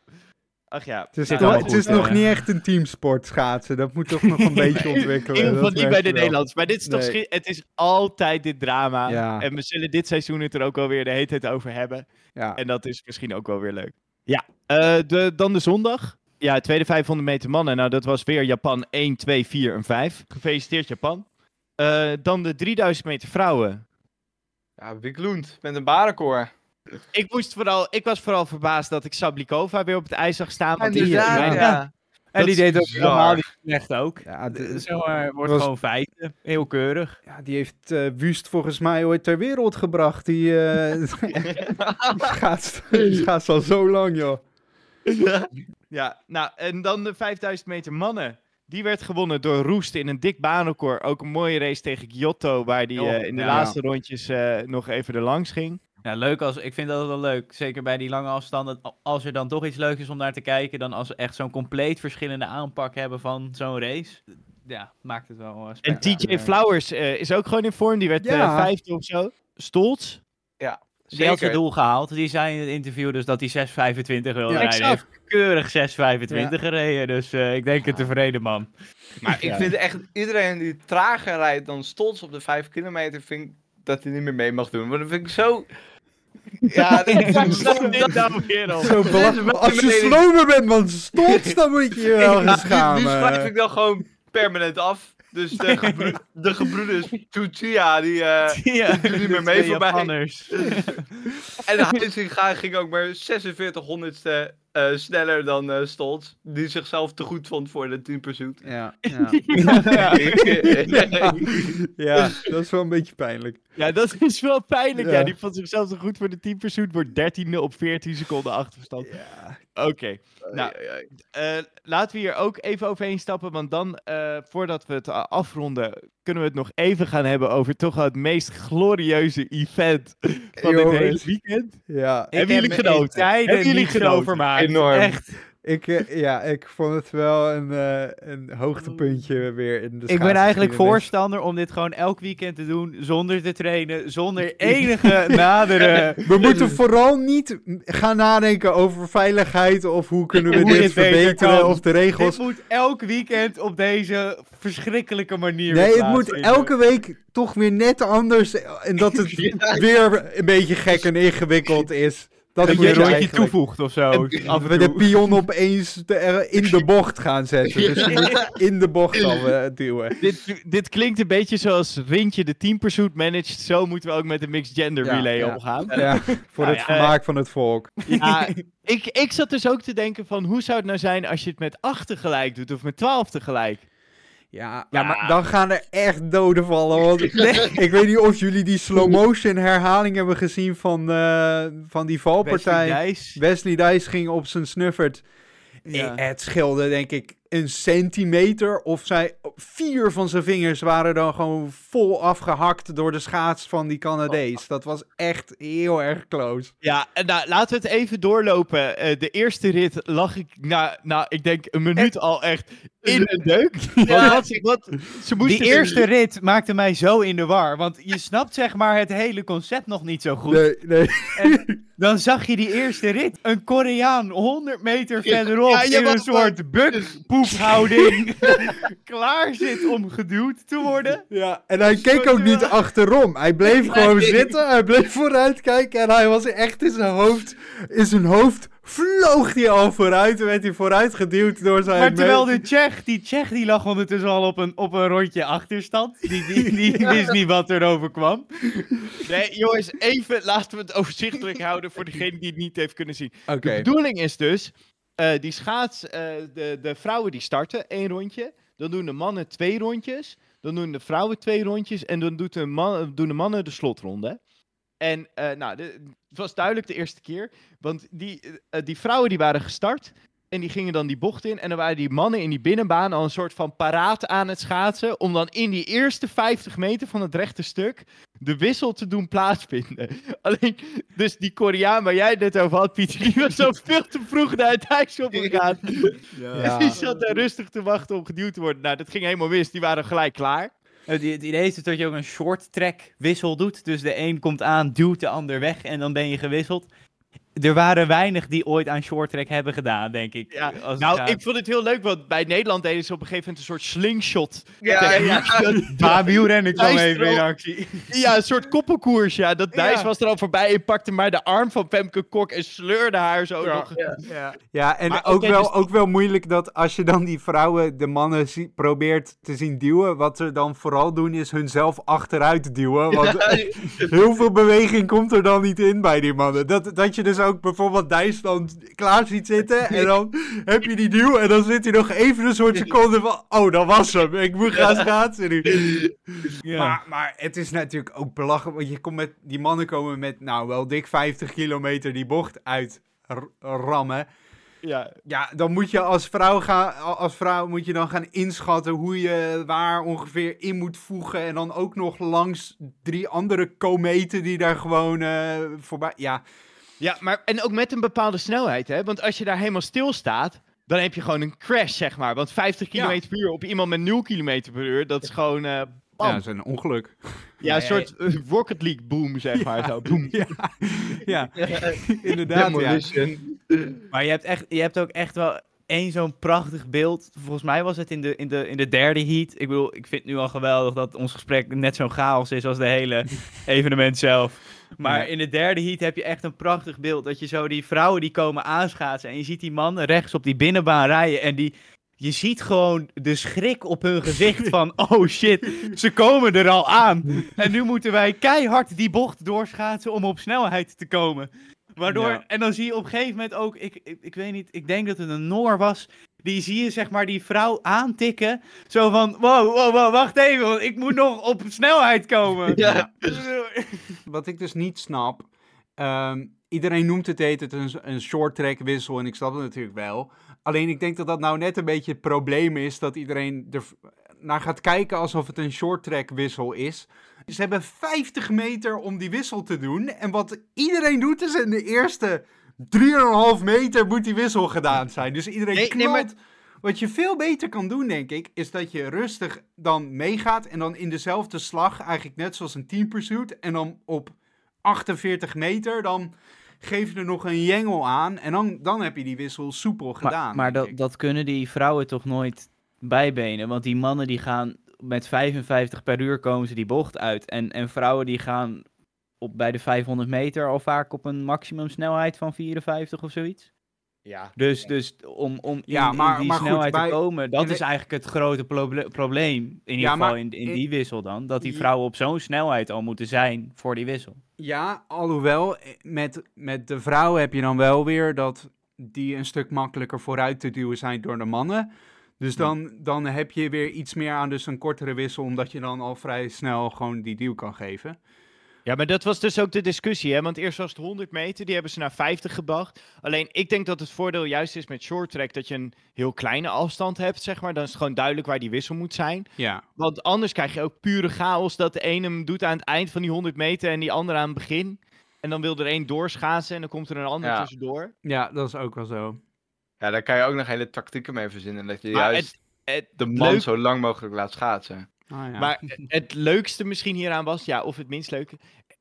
Ach ja. Het is, toch- het nog eh. niet echt een teamsport schaatsen. Dat moet toch nog een (laughs) beetje ontwikkelen. In ieder geval niet bij de. Nederlanders. Maar dit is toch Nee. het is altijd dit drama. Ja. En we zullen dit seizoen het er ook wel weer de hele tijd over hebben. Ja. En dat is misschien ook wel weer leuk. Ja, eh, de, dan de zondag. Ja, tweede 500 meter mannen. Nou, dat was weer Japan 1, 2, 4 en 5. Gefeliciteerd Japan. Eh, dan de 3000 meter vrouwen. Ja, Wick Lund met een barenkoor. Ik, moest vooral, ik was vooral verbaasd dat ik Sablikova weer op het ijs zag staan. want die- ja. ja. En die deed ook helemaal niet slecht ook. Ja, de- Zeg maar, wordt was- gewoon feiten. Heel keurig. ja, die heeft eh Wust volgens mij ooit ter wereld gebracht. Die eh (laughs) (laughs) gaat, gaat al zo lang, joh. (laughs) Ja, nou, en dan de 5000 meter mannen. Die werd gewonnen door Roest in een dik baanrecord. Ook een mooie race tegen Giotto, waar die Oh, eh, in de ja. laatste rondjes eh, nog even er langs ging. Ja, leuk als, ik vind dat wel leuk. Zeker bij die lange afstanden. Als er dan toch iets leuks is om naar te kijken. Dan als we echt zo'n compleet verschillende aanpak hebben van zo'n race. Ja, maakt het wel eh, En. TJ Flowers eh, is ook gewoon in vorm. Die werd Ja. eh, vijfde of zo. Stolz. Die had zijn Zeker. doel gehaald. Die zei in het interview dus dat hij 6.25 wilde Ja, rijden. Hij heeft keurig 6.25 gereden. Dus eh, ik denk een tevreden man. Maar ik Ja. vind echt iedereen die trager rijdt dan Stolz op de 5 kilometer, vind ik dat hij niet meer mee mag doen. Want dat vind ik zo... Ja, dat- staat dit nou weer? Zo. Als je slomer bent dan Stots, (laughs) dan moet je je wel gaan Ja, nu, schamen. nu schrijf ik dan gewoon permanent af. Dus de, gebro de gebroeders Tsuchiya, die, (laughs) Ja, die doen niet meer mee voorbij. (laughs) En Heisinga ging ook maar 46 eh, sneller dan eh Stolz. Die zichzelf te goed vond voor de Team Pursuit. Ja, (laughs) ja. ja. (laughs) ja, dat is wel een beetje pijnlijk. Ja, dat is wel pijnlijk. Ja, Ja. die vond zichzelf zo goed voor de team pursuit. Wordt 13 op 14 seconden achterstand. Ja. Oké. Nou, eh, laten we hier ook even overheen stappen. Want dan, eh, voordat we het afronden, kunnen we het nog even gaan hebben over toch wel het meest glorieuze event van dit Jongens. hele weekend. Ja, Hebben jullie genoten? Hebben jullie genoten? Enorm. Echt. Ik, eh, (laughs) ja, ik vond het wel een, eh, een hoogtepuntje weer in de Ik ben eigenlijk voorstander om dit gewoon elk weekend te doen, zonder te trainen, zonder (laughs) enige (laughs) nadere... We moeten vooral niet gaan nadenken over veiligheid of hoe kunnen we Hoe dit dit beter verbeteren of de regels. Dit moet elk weekend op deze verschrikkelijke manier Nee, het moet elke week toch weer net anders en dat het weer een beetje gek en ingewikkeld is. Dat je een rondje toevoegt of zo. en we de pion opeens in de bocht gaan zetten. Dus je moet in de bocht al eh, duwen. Dit, dit klinkt een beetje zoals Rintje de team pursuit managed. Zo moeten we ook met de mixed gender Ja, relay ja. omgaan. Ja, voor Nou het ja, vermaak van het volk. Ja, ik, ik zat dus ook te denken van hoe zou het nou zijn als je het met 8 tegelijk doet of met 12 tegelijk? Ja, Ja. maar dan gaan er echt doden vallen. Want (laughs) ik weet niet of jullie die slow motion herhaling hebben gezien van, eh, van die valpartij. Wesley Dijs. Wesley Dijs ging op zijn snuffert. Ja. Het scheelde denk ik een centimeter. Of zij, vier van zijn vingers waren dan gewoon vol afgehakt door de schaats van die Canadees. Dat was echt heel erg close. Ja, en nou, laten we het even doorlopen. Eh, de eerste rit lag ik, na, nou, ik denk een minuut al echt in een deuk. (laughs) Wat, wat, ze moesten Die eerste rit maakte mij zo in de war. Want je (laughs) snapt zeg maar het hele concept nog niet zo goed. Nee, nee. En dan zag je die eerste rit. Een Koreaan 100 meter verderop Ja, je in een soort bukpoephouding. (laughs) klaar zit om geduwd te worden. Ja, en hij keek ook niet achterom. Hij bleef gewoon zitten, hij bleef vooruit kijken en hij was echt in zijn hoofd, in zijn hoofd vloog hij al vooruit en werd hij vooruit geduwd door zijn... Maar terwijl de Tsjech, die Tsjech die lag ondertussen al op een, op een rondje achterstand. Die, die, die (laughs) wist niet wat er over kwam. Nee, jongens, even laten we het overzichtelijk houden voor degene die het niet heeft kunnen zien. De bedoeling is dus, eh, die schaats, eh, de, de vrouwen die starten één rondje, dan doen de mannen twee rondjes, dan doen de vrouwen twee rondjes. En dan doet de man, doen de mannen de slotronde. En eh, nou, het was duidelijk de eerste keer, want die, die vrouwen die waren gestart. En die gingen dan die bocht in. En dan waren die mannen in die binnenbaan al een soort van paraat aan het schaatsen. Om dan in die eerste 50 meter van het rechte stuk de wissel te doen plaatsvinden. Alleen, dus die Koreaan waar jij het net over had, Pieter, die was zo veel te vroeg naar het ijs opgegaan. (laughs) Ja. (laughs) Die zat daar rustig te wachten om geduwd te worden. Nou, dat ging helemaal mis. Die waren gelijk klaar. Het, het idee is dus dat je ook een short track wissel doet. Dus de een komt aan, duwt de ander weg en dan ben je gewisseld. Er waren weinig die ooit aan short track hebben gedaan, denk ik. Ja, nou, gaat. ik vond het heel leuk, want bij Nederland deden ze op een gegeven moment een soort slingshot. Ja, ja. Waar (laughs) wielrennen kwam even in actie. Ja, een soort koppelkoers, ja. Dat Ja. Dijs was er al voorbij en pakte maar de arm van Femke Kok en sleurde haar zo nog. Ja. Ja, en Maar ook, wel, dus- ook wel moeilijk dat als je dan die vrouwen, de mannen, zie- probeert te zien duwen. Wat ze dan vooral doen is hunzelf achteruit duwen. Want (laughs) heel veel beweging komt er dan niet in bij die mannen. Dat, dat je dus ook bijvoorbeeld Duitsland klaar ziet zitten. En dan heb je die duw. En dan zit hij nog even een soort seconde van. Oh, dat was hem. Ik moet gaan schaatsen nu. (laughs) Maar, maar het is natuurlijk ook belachelijk. Want je komt met, die mannen komen met nou wel dik 50 kilometer die bocht uit rammen. Ja. Ja, dan moet je als vrouw, gaan, als vrouw moet je dan gaan inschatten hoe je waar ongeveer in moet voegen. En dan ook nog langs drie andere kometen die daar gewoon eh, voorbij... Ja, Ja, maar en ook met een bepaalde snelheid, hè? Want als je daar helemaal stil staat, dan heb je gewoon een crash, zeg maar. Want 50 Ja. km per uur op iemand met 0 km per uur, dat is gewoon. eh bam. ja, dat is een ongeluk. Ja, een soort eh, Rocket League boom, zeg maar. Zo. Boom. (laughs) Ja, ja. (laughs) inderdaad. Ja. Maar je hebt, echt, je hebt ook echt wel één zo'n prachtig beeld. Volgens mij was het in de, in, de, in de derde heat. Ik bedoel, ik vind het nu al geweldig dat ons gesprek net zo'n chaos is als de hele (laughs) evenement zelf. Maar Ja. in de derde heat heb je echt een prachtig beeld. Dat je zo die vrouwen die komen aanschaatsen. En je ziet die mannen rechts op die binnenbaan rijden. En die, je ziet gewoon de schrik op hun gezicht (laughs) van... Oh shit, ze komen er al aan. En nu moeten wij keihard die bocht doorschaatsen om op snelheid te komen. Waardoor, Ja. en dan zie je op een gegeven moment ook... Ik, ik, ik weet niet, ik denk dat het een Noor was... Die zie je zeg maar die vrouw aantikken. Zo van, wow, wow, wow, wacht even, want ik moet nog op snelheid komen. Ja. (laughs) Wat ik dus niet snap. ehm, iedereen noemt het heet het een, een short track wissel. En ik snap het natuurlijk wel. Alleen ik denk dat dat nou net een beetje het probleem is. Dat iedereen er naar gaat kijken alsof het een short track wissel is. Ze hebben 50 meter om die wissel te doen. En wat iedereen doet is in de eerste 3,5 meter moet die wissel gedaan zijn. Dus iedereen Nee, nee, knalt. maar- Wat je veel beter kan doen, denk ik, is dat je rustig dan meegaat en dan in dezelfde slag, eigenlijk net zoals een team pursuit, en dan op 48 meter, dan geef je er nog een jengel aan en dan, dan heb je die wissel soepel gedaan. Maar, maar dat, dat kunnen die vrouwen toch nooit bijbenen? Want die mannen die gaan met 55 per uur komen ze die bocht uit. En, en vrouwen die gaan op, bij de 500 meter al vaak op een maximumsnelheid van 54 of zoiets. Ja. Dus, dus om, om in, Ja, in maar- die maar goed, snelheid bij- te komen, dat de- is eigenlijk het grote proble- probleem. In ieder Ja, geval maar in, in in- die wissel dan. Dat die vrouwen op zo'n snelheid al moeten zijn voor die wissel. Ja, alhoewel, eh, met, met de vrouwen heb je dan wel weer dat die een stuk makkelijker vooruit te duwen zijn door de mannen. Dus dan, dan heb je weer iets meer aan dus een kortere wissel, omdat je dan al vrij snel gewoon die duw kan geven. Ja, maar dat was dus ook de discussie, hè? Want eerst was het 100 meter, die hebben ze naar 50 gebracht. Alleen, ik denk dat het voordeel juist is met short track dat je een heel kleine afstand hebt, zeg maar. Dan is het gewoon duidelijk waar die wissel moet zijn. Ja, Want anders krijg je ook pure chaos dat de ene hem doet aan het eind van die 100 meter en die andere aan het begin. En dan wil er één doorschaatsen en dan komt er een ander Ja. tussendoor. ja, dat is ook wel zo. Ja, daar kan je ook nog hele tactieken mee verzinnen. Dat je Maar juist Het de man leuk- zo lang mogelijk laat schaatsen. Ja. Maar het leukste misschien hieraan was, ja, of het minst leuke,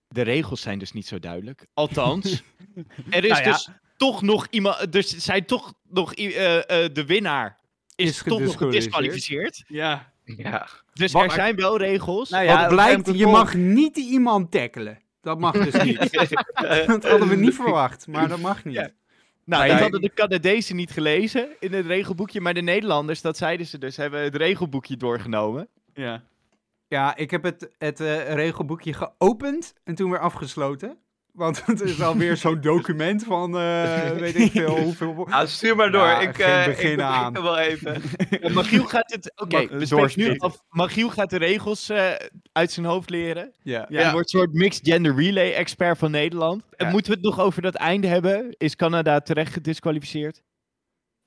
de regels zijn dus niet zo duidelijk. Althans, (laughs) er is Nou ja. dus toch nog iemand, dus zijn toch nog eh, eh, de winnaar is, Is toch nog gedisqualificeerd. Ja. Ja. Dus Wat- er zijn wel regels. Nou Wat ja, blijkt, je mag niet iemand tackelen. Dat mag dus niet. (laughs) dat hadden we niet verwacht, maar dat mag niet. Ja. Nou, Maar dat hadden de Canadezen niet gelezen in het regelboekje, maar de Nederlanders, dat zeiden ze dus, hebben het regelboekje doorgenomen. Ja. Ja, ik heb het, het eh, regelboekje geopend en toen weer afgesloten. Want (laughs) het is alweer zo'n document van, eh, weet ik veel, hoeveel... Ah, stuur maar door. Ja, ik, geen eh begin ik aan. (laughs) wel even. En Magiel gaat het, oké, Mag- spreken nu af. Magiel gaat de regels eh, uit zijn hoofd leren. Ja. Ja. En wordt een soort mixed gender relay expert van Nederland. En moeten we het nog over dat einde hebben? Is Canada terecht gedisqualificeerd?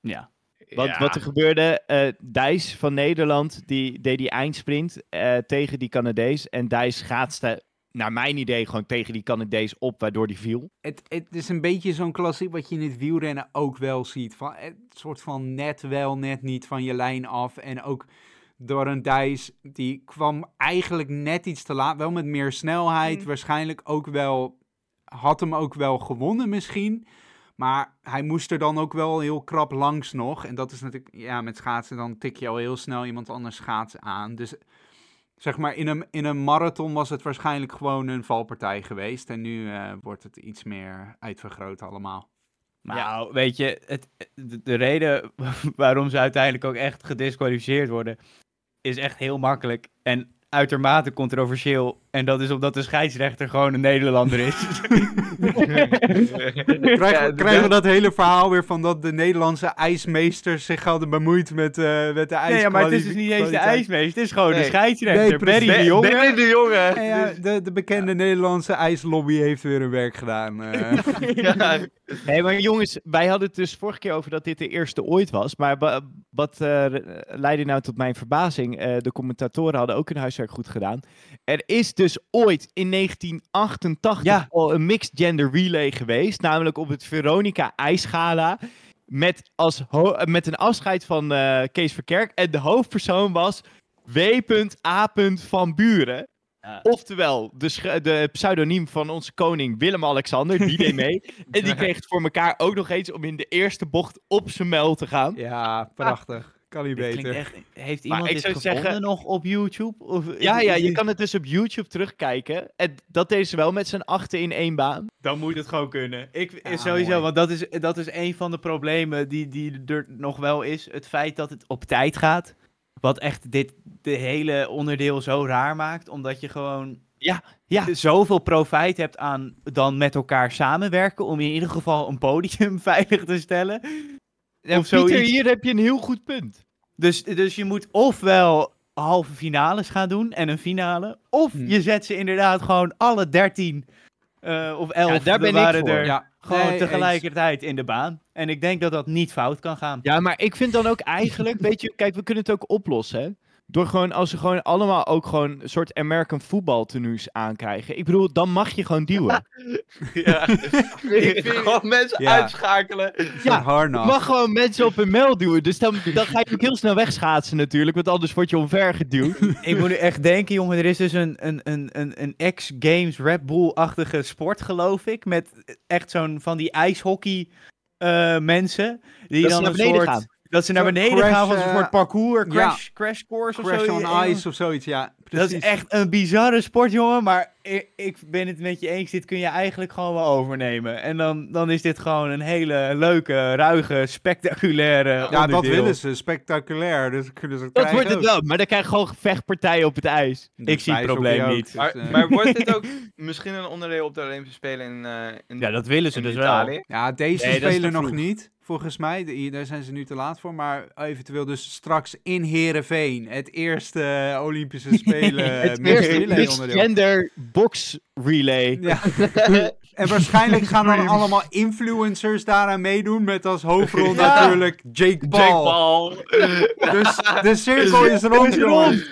Ja. Want wat er gebeurde, eh Dijs van Nederland, die deed die eindsprint eh, tegen die Canadees. En Dijs schaatste, naar mijn idee, gewoon tegen die Canadees op, waardoor die viel. Het, het is een beetje zo'n klassiek wat je in het wielrennen ook wel ziet. Van, het soort van net wel, net niet van je lijn af. En ook door een Dijs, die kwam eigenlijk net iets te laat. Wel met meer snelheid, waarschijnlijk ook wel... Had hem ook wel gewonnen misschien. Maar hij moest er dan ook wel heel krap langs nog. En dat is natuurlijk, ja, met schaatsen dan tik je al heel snel iemand anders schaatsen aan. Dus zeg maar, in een, in een marathon was het waarschijnlijk gewoon een valpartij geweest. En nu eh, wordt het iets meer uitvergroot allemaal. Nou, weet je, het, de, de reden (laughs) waarom ze uiteindelijk ook echt gedisqualificeerd worden, is echt heel makkelijk en uitermate controversieel. En dat is omdat de scheidsrechter gewoon een Nederlander is. (laughs) Krijgen, we- krijgen we dat hele verhaal weer van dat de Nederlandse ijsmeesters zich hadden bemoeid met, eh, met de ijs. nee, ja, maar het is dus niet eens de ijsmeester, het is gewoon de scheidsrechter. Nee. Barry de Jonge. Benny de jongen. Ja, ja, de, de bekende Nederlandse ijslobby heeft weer hun werk gedaan. eh. (laughs) Ja. Nee, maar jongens, wij hadden het dus vorige keer over dat dit de eerste ooit was. Maar wa- wat eh, leidde nou tot mijn verbazing? Eh, de commentatoren hadden ook hun huiswerk goed gedaan. Er is dus ooit in 1988 Ja. al een mixed gender relay geweest. Namelijk op het Veronica IJsgala. Met, als met een afscheid van eh, Kees Verkerk. En de hoofdpersoon was W.A. van Buren. Ja. Oftewel, de, de pseudoniem van onze koning Willem-Alexander, die deed mee. (laughs) En die kreeg het voor elkaar ook nog eens om in de eerste bocht op zijn muil te gaan. ja, prachtig. Kan niet Dit beter. echt, heeft Maar iemand ik dit zou gevonden zeggen- nog op YouTube? Of, Ja, ja, je kan het dus op YouTube terugkijken. En dat deden ze wel met z'n achten in één baan. Dan moet het gewoon kunnen. Ik, Ja, sowieso, mooi. want dat is, dat is een van de problemen die, die er nog wel is. Het feit dat het op tijd gaat. Wat echt dit de hele onderdeel zo raar maakt. Omdat je gewoon Ja, ja. zoveel profijt hebt aan dan met elkaar samenwerken. Om in ieder geval een podium (laughs) veilig te stellen. Of Pieter, zoiets. hier heb je een heel goed punt. Dus, dus je moet ofwel halve finales gaan doen en een finale. Of Hm. je zet ze inderdaad gewoon alle 13 eh, of 11 Ja, daar ben ik waren voor. er Ja, gewoon nee, tegelijkertijd in de baan. En ik denk dat dat niet fout kan gaan. Ja, maar ik vind dan ook eigenlijk, (laughs) weet je, kijk, we kunnen het ook oplossen, hè. Door gewoon, als ze gewoon allemaal ook gewoon een soort American football tenues aankrijgen. Ik bedoel, dan mag je gewoon duwen. (laughs) Ja. (laughs) ik vind gewoon mensen Ja. uitschakelen. Ja, mag gewoon mensen op hun mail duwen. Dus dan, dan ga je ook heel snel wegschaatsen natuurlijk, want anders word je omver geduwd. (laughs) ik moet nu echt denken, jongen, er is dus een, een, een, een, een ex-Games Red Bull-achtige sport, geloof ik. Met echt zo'n van die ijshockey eh, mensen. Die Dat dan naar een soort, gaan. Dat ze naar beneden crash, gaan van een eh, soort parcours, ja. crash, crash course of Crash zo. on Ja, Ice of zoiets, ja. Dat is echt een bizarre sport, jongen. Maar ik, ik ben het met je eens. Dit kun je eigenlijk gewoon wel overnemen. En dan, dan is dit gewoon een hele leuke, ruige, spectaculaire Ja, dat willen ze. Spectaculair. Dus kunnen ze het Dat wordt het wel, maar dan krijg je gewoon vechtpartijen op het ijs. Dus Ik zie het probleem niet. dus, Maar, eh, maar wordt dit (laughs) ook misschien een onderdeel op de Olympische Spelen in, eh in, Ja, dat willen ze dus Italië? wel. Ja, deze Nee, spelen nog niet, volgens mij. Daar zijn ze nu te laat voor. Maar eventueel dus straks in Heerenveen. Het eerste eh, Olympische (laughs) Spelen. het relay onderdeel. misgender box relay. (laughs) Ja. en waarschijnlijk gaan dan allemaal influencers daaraan meedoen. Met als hoofdrol (laughs) Ja. natuurlijk Jake Paul. Paul. Dus de cirkel is rond, jongen.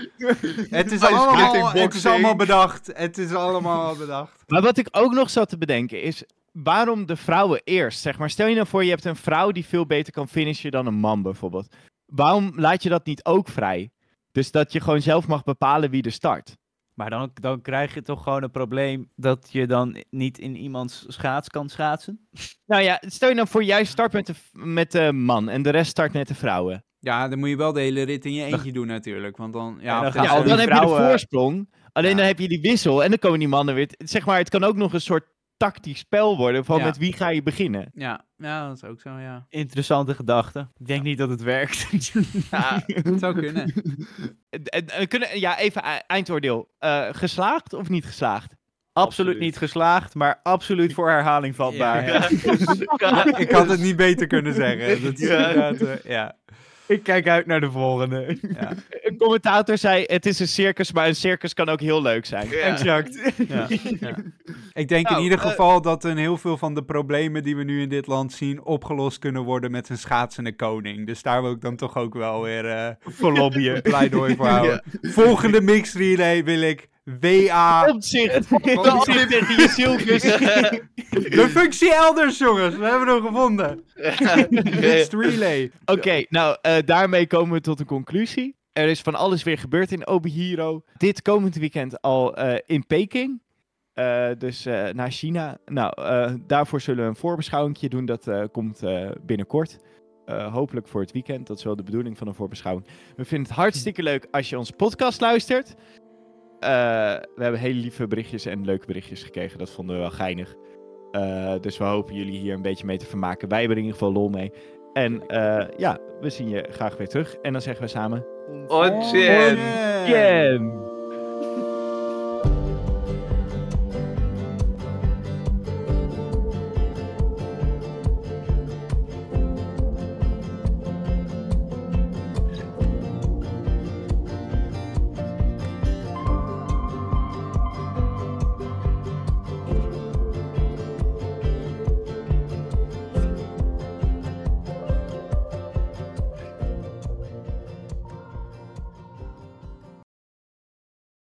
Het is, allemaal, het is allemaal bedacht. Het is allemaal bedacht. Maar wat ik ook nog zat te bedenken is, waarom de vrouwen eerst? Zeg maar, stel je nou voor, je hebt een vrouw die veel beter kan finishen dan een man bijvoorbeeld. Waarom laat je dat niet ook vrij? Dus dat je gewoon zelf mag bepalen wie er start. Maar dan, dan krijg je toch gewoon een probleem dat je dan niet in iemands schaats kan schaatsen. Nou ja, stel je nou voor, jij start met de, met de man en de rest start met de vrouwen. Ja, dan moet je wel de hele rit in je eentje doen natuurlijk. Want dan, ja, dan Ja, dan die heb je de voorsprong. Alleen Ja. dan heb je die wissel en dan komen die mannen weer. Zeg maar, het kan ook nog een soort tactisch spel worden van Ja. met wie ga je beginnen. Ja, ja, dat is ook zo, ja. Interessante gedachte. Ik denk niet dat het werkt. (laughs) Ja, Het zou kunnen. En- en- en kunnen, ja, even e- eindoordeel. Eh, geslaagd of niet geslaagd? absoluut Absoluut. niet geslaagd, maar absoluut voor herhaling vatbaar. Ja, (laughs) Ik had het niet beter kunnen zeggen. Dat is Ja. eh, ja. Ik kijk uit naar de volgende. Ja. Een commentator zei: Het is een circus, maar een circus kan ook heel leuk zijn. Exact. Ja, ja. Ik denk Nou, in ieder eh, geval dat een heel veel van de problemen die we nu in dit land zien opgelost kunnen worden met een schaatsende koning. Dus daar wil ik dan toch ook wel weer eh Voor lobbyen. pleidooi voor houden. Volgende mixed relay wil ik WA. Omzicht. Omzicht tegen je circus. (laughs) De functie elders, jongens. We hebben hem gevonden. (laughs) Mixed relay. Oké, nou, eh, daarmee komen we tot een conclusie. Er is van alles weer gebeurd in Obihiro. Dit komend weekend al eh, in Peking. Eh, dus eh, naar China. Nou, eh, daarvoor zullen we een voorbeschouwing doen. Dat eh, komt eh, binnenkort. Eh, hopelijk voor het weekend. Dat is wel de bedoeling van een voorbeschouwing. We vinden het hartstikke leuk als je onze podcast luistert. Eh, we hebben hele lieve berichtjes en leuke berichtjes gekregen. Dat vonden we wel geinig. Eh, dus we hopen jullie hier een beetje mee te vermaken. Wij hebben er in ieder geval lol mee. En eh, ja, we zien je graag weer terug. En dan zeggen we samen... Yen!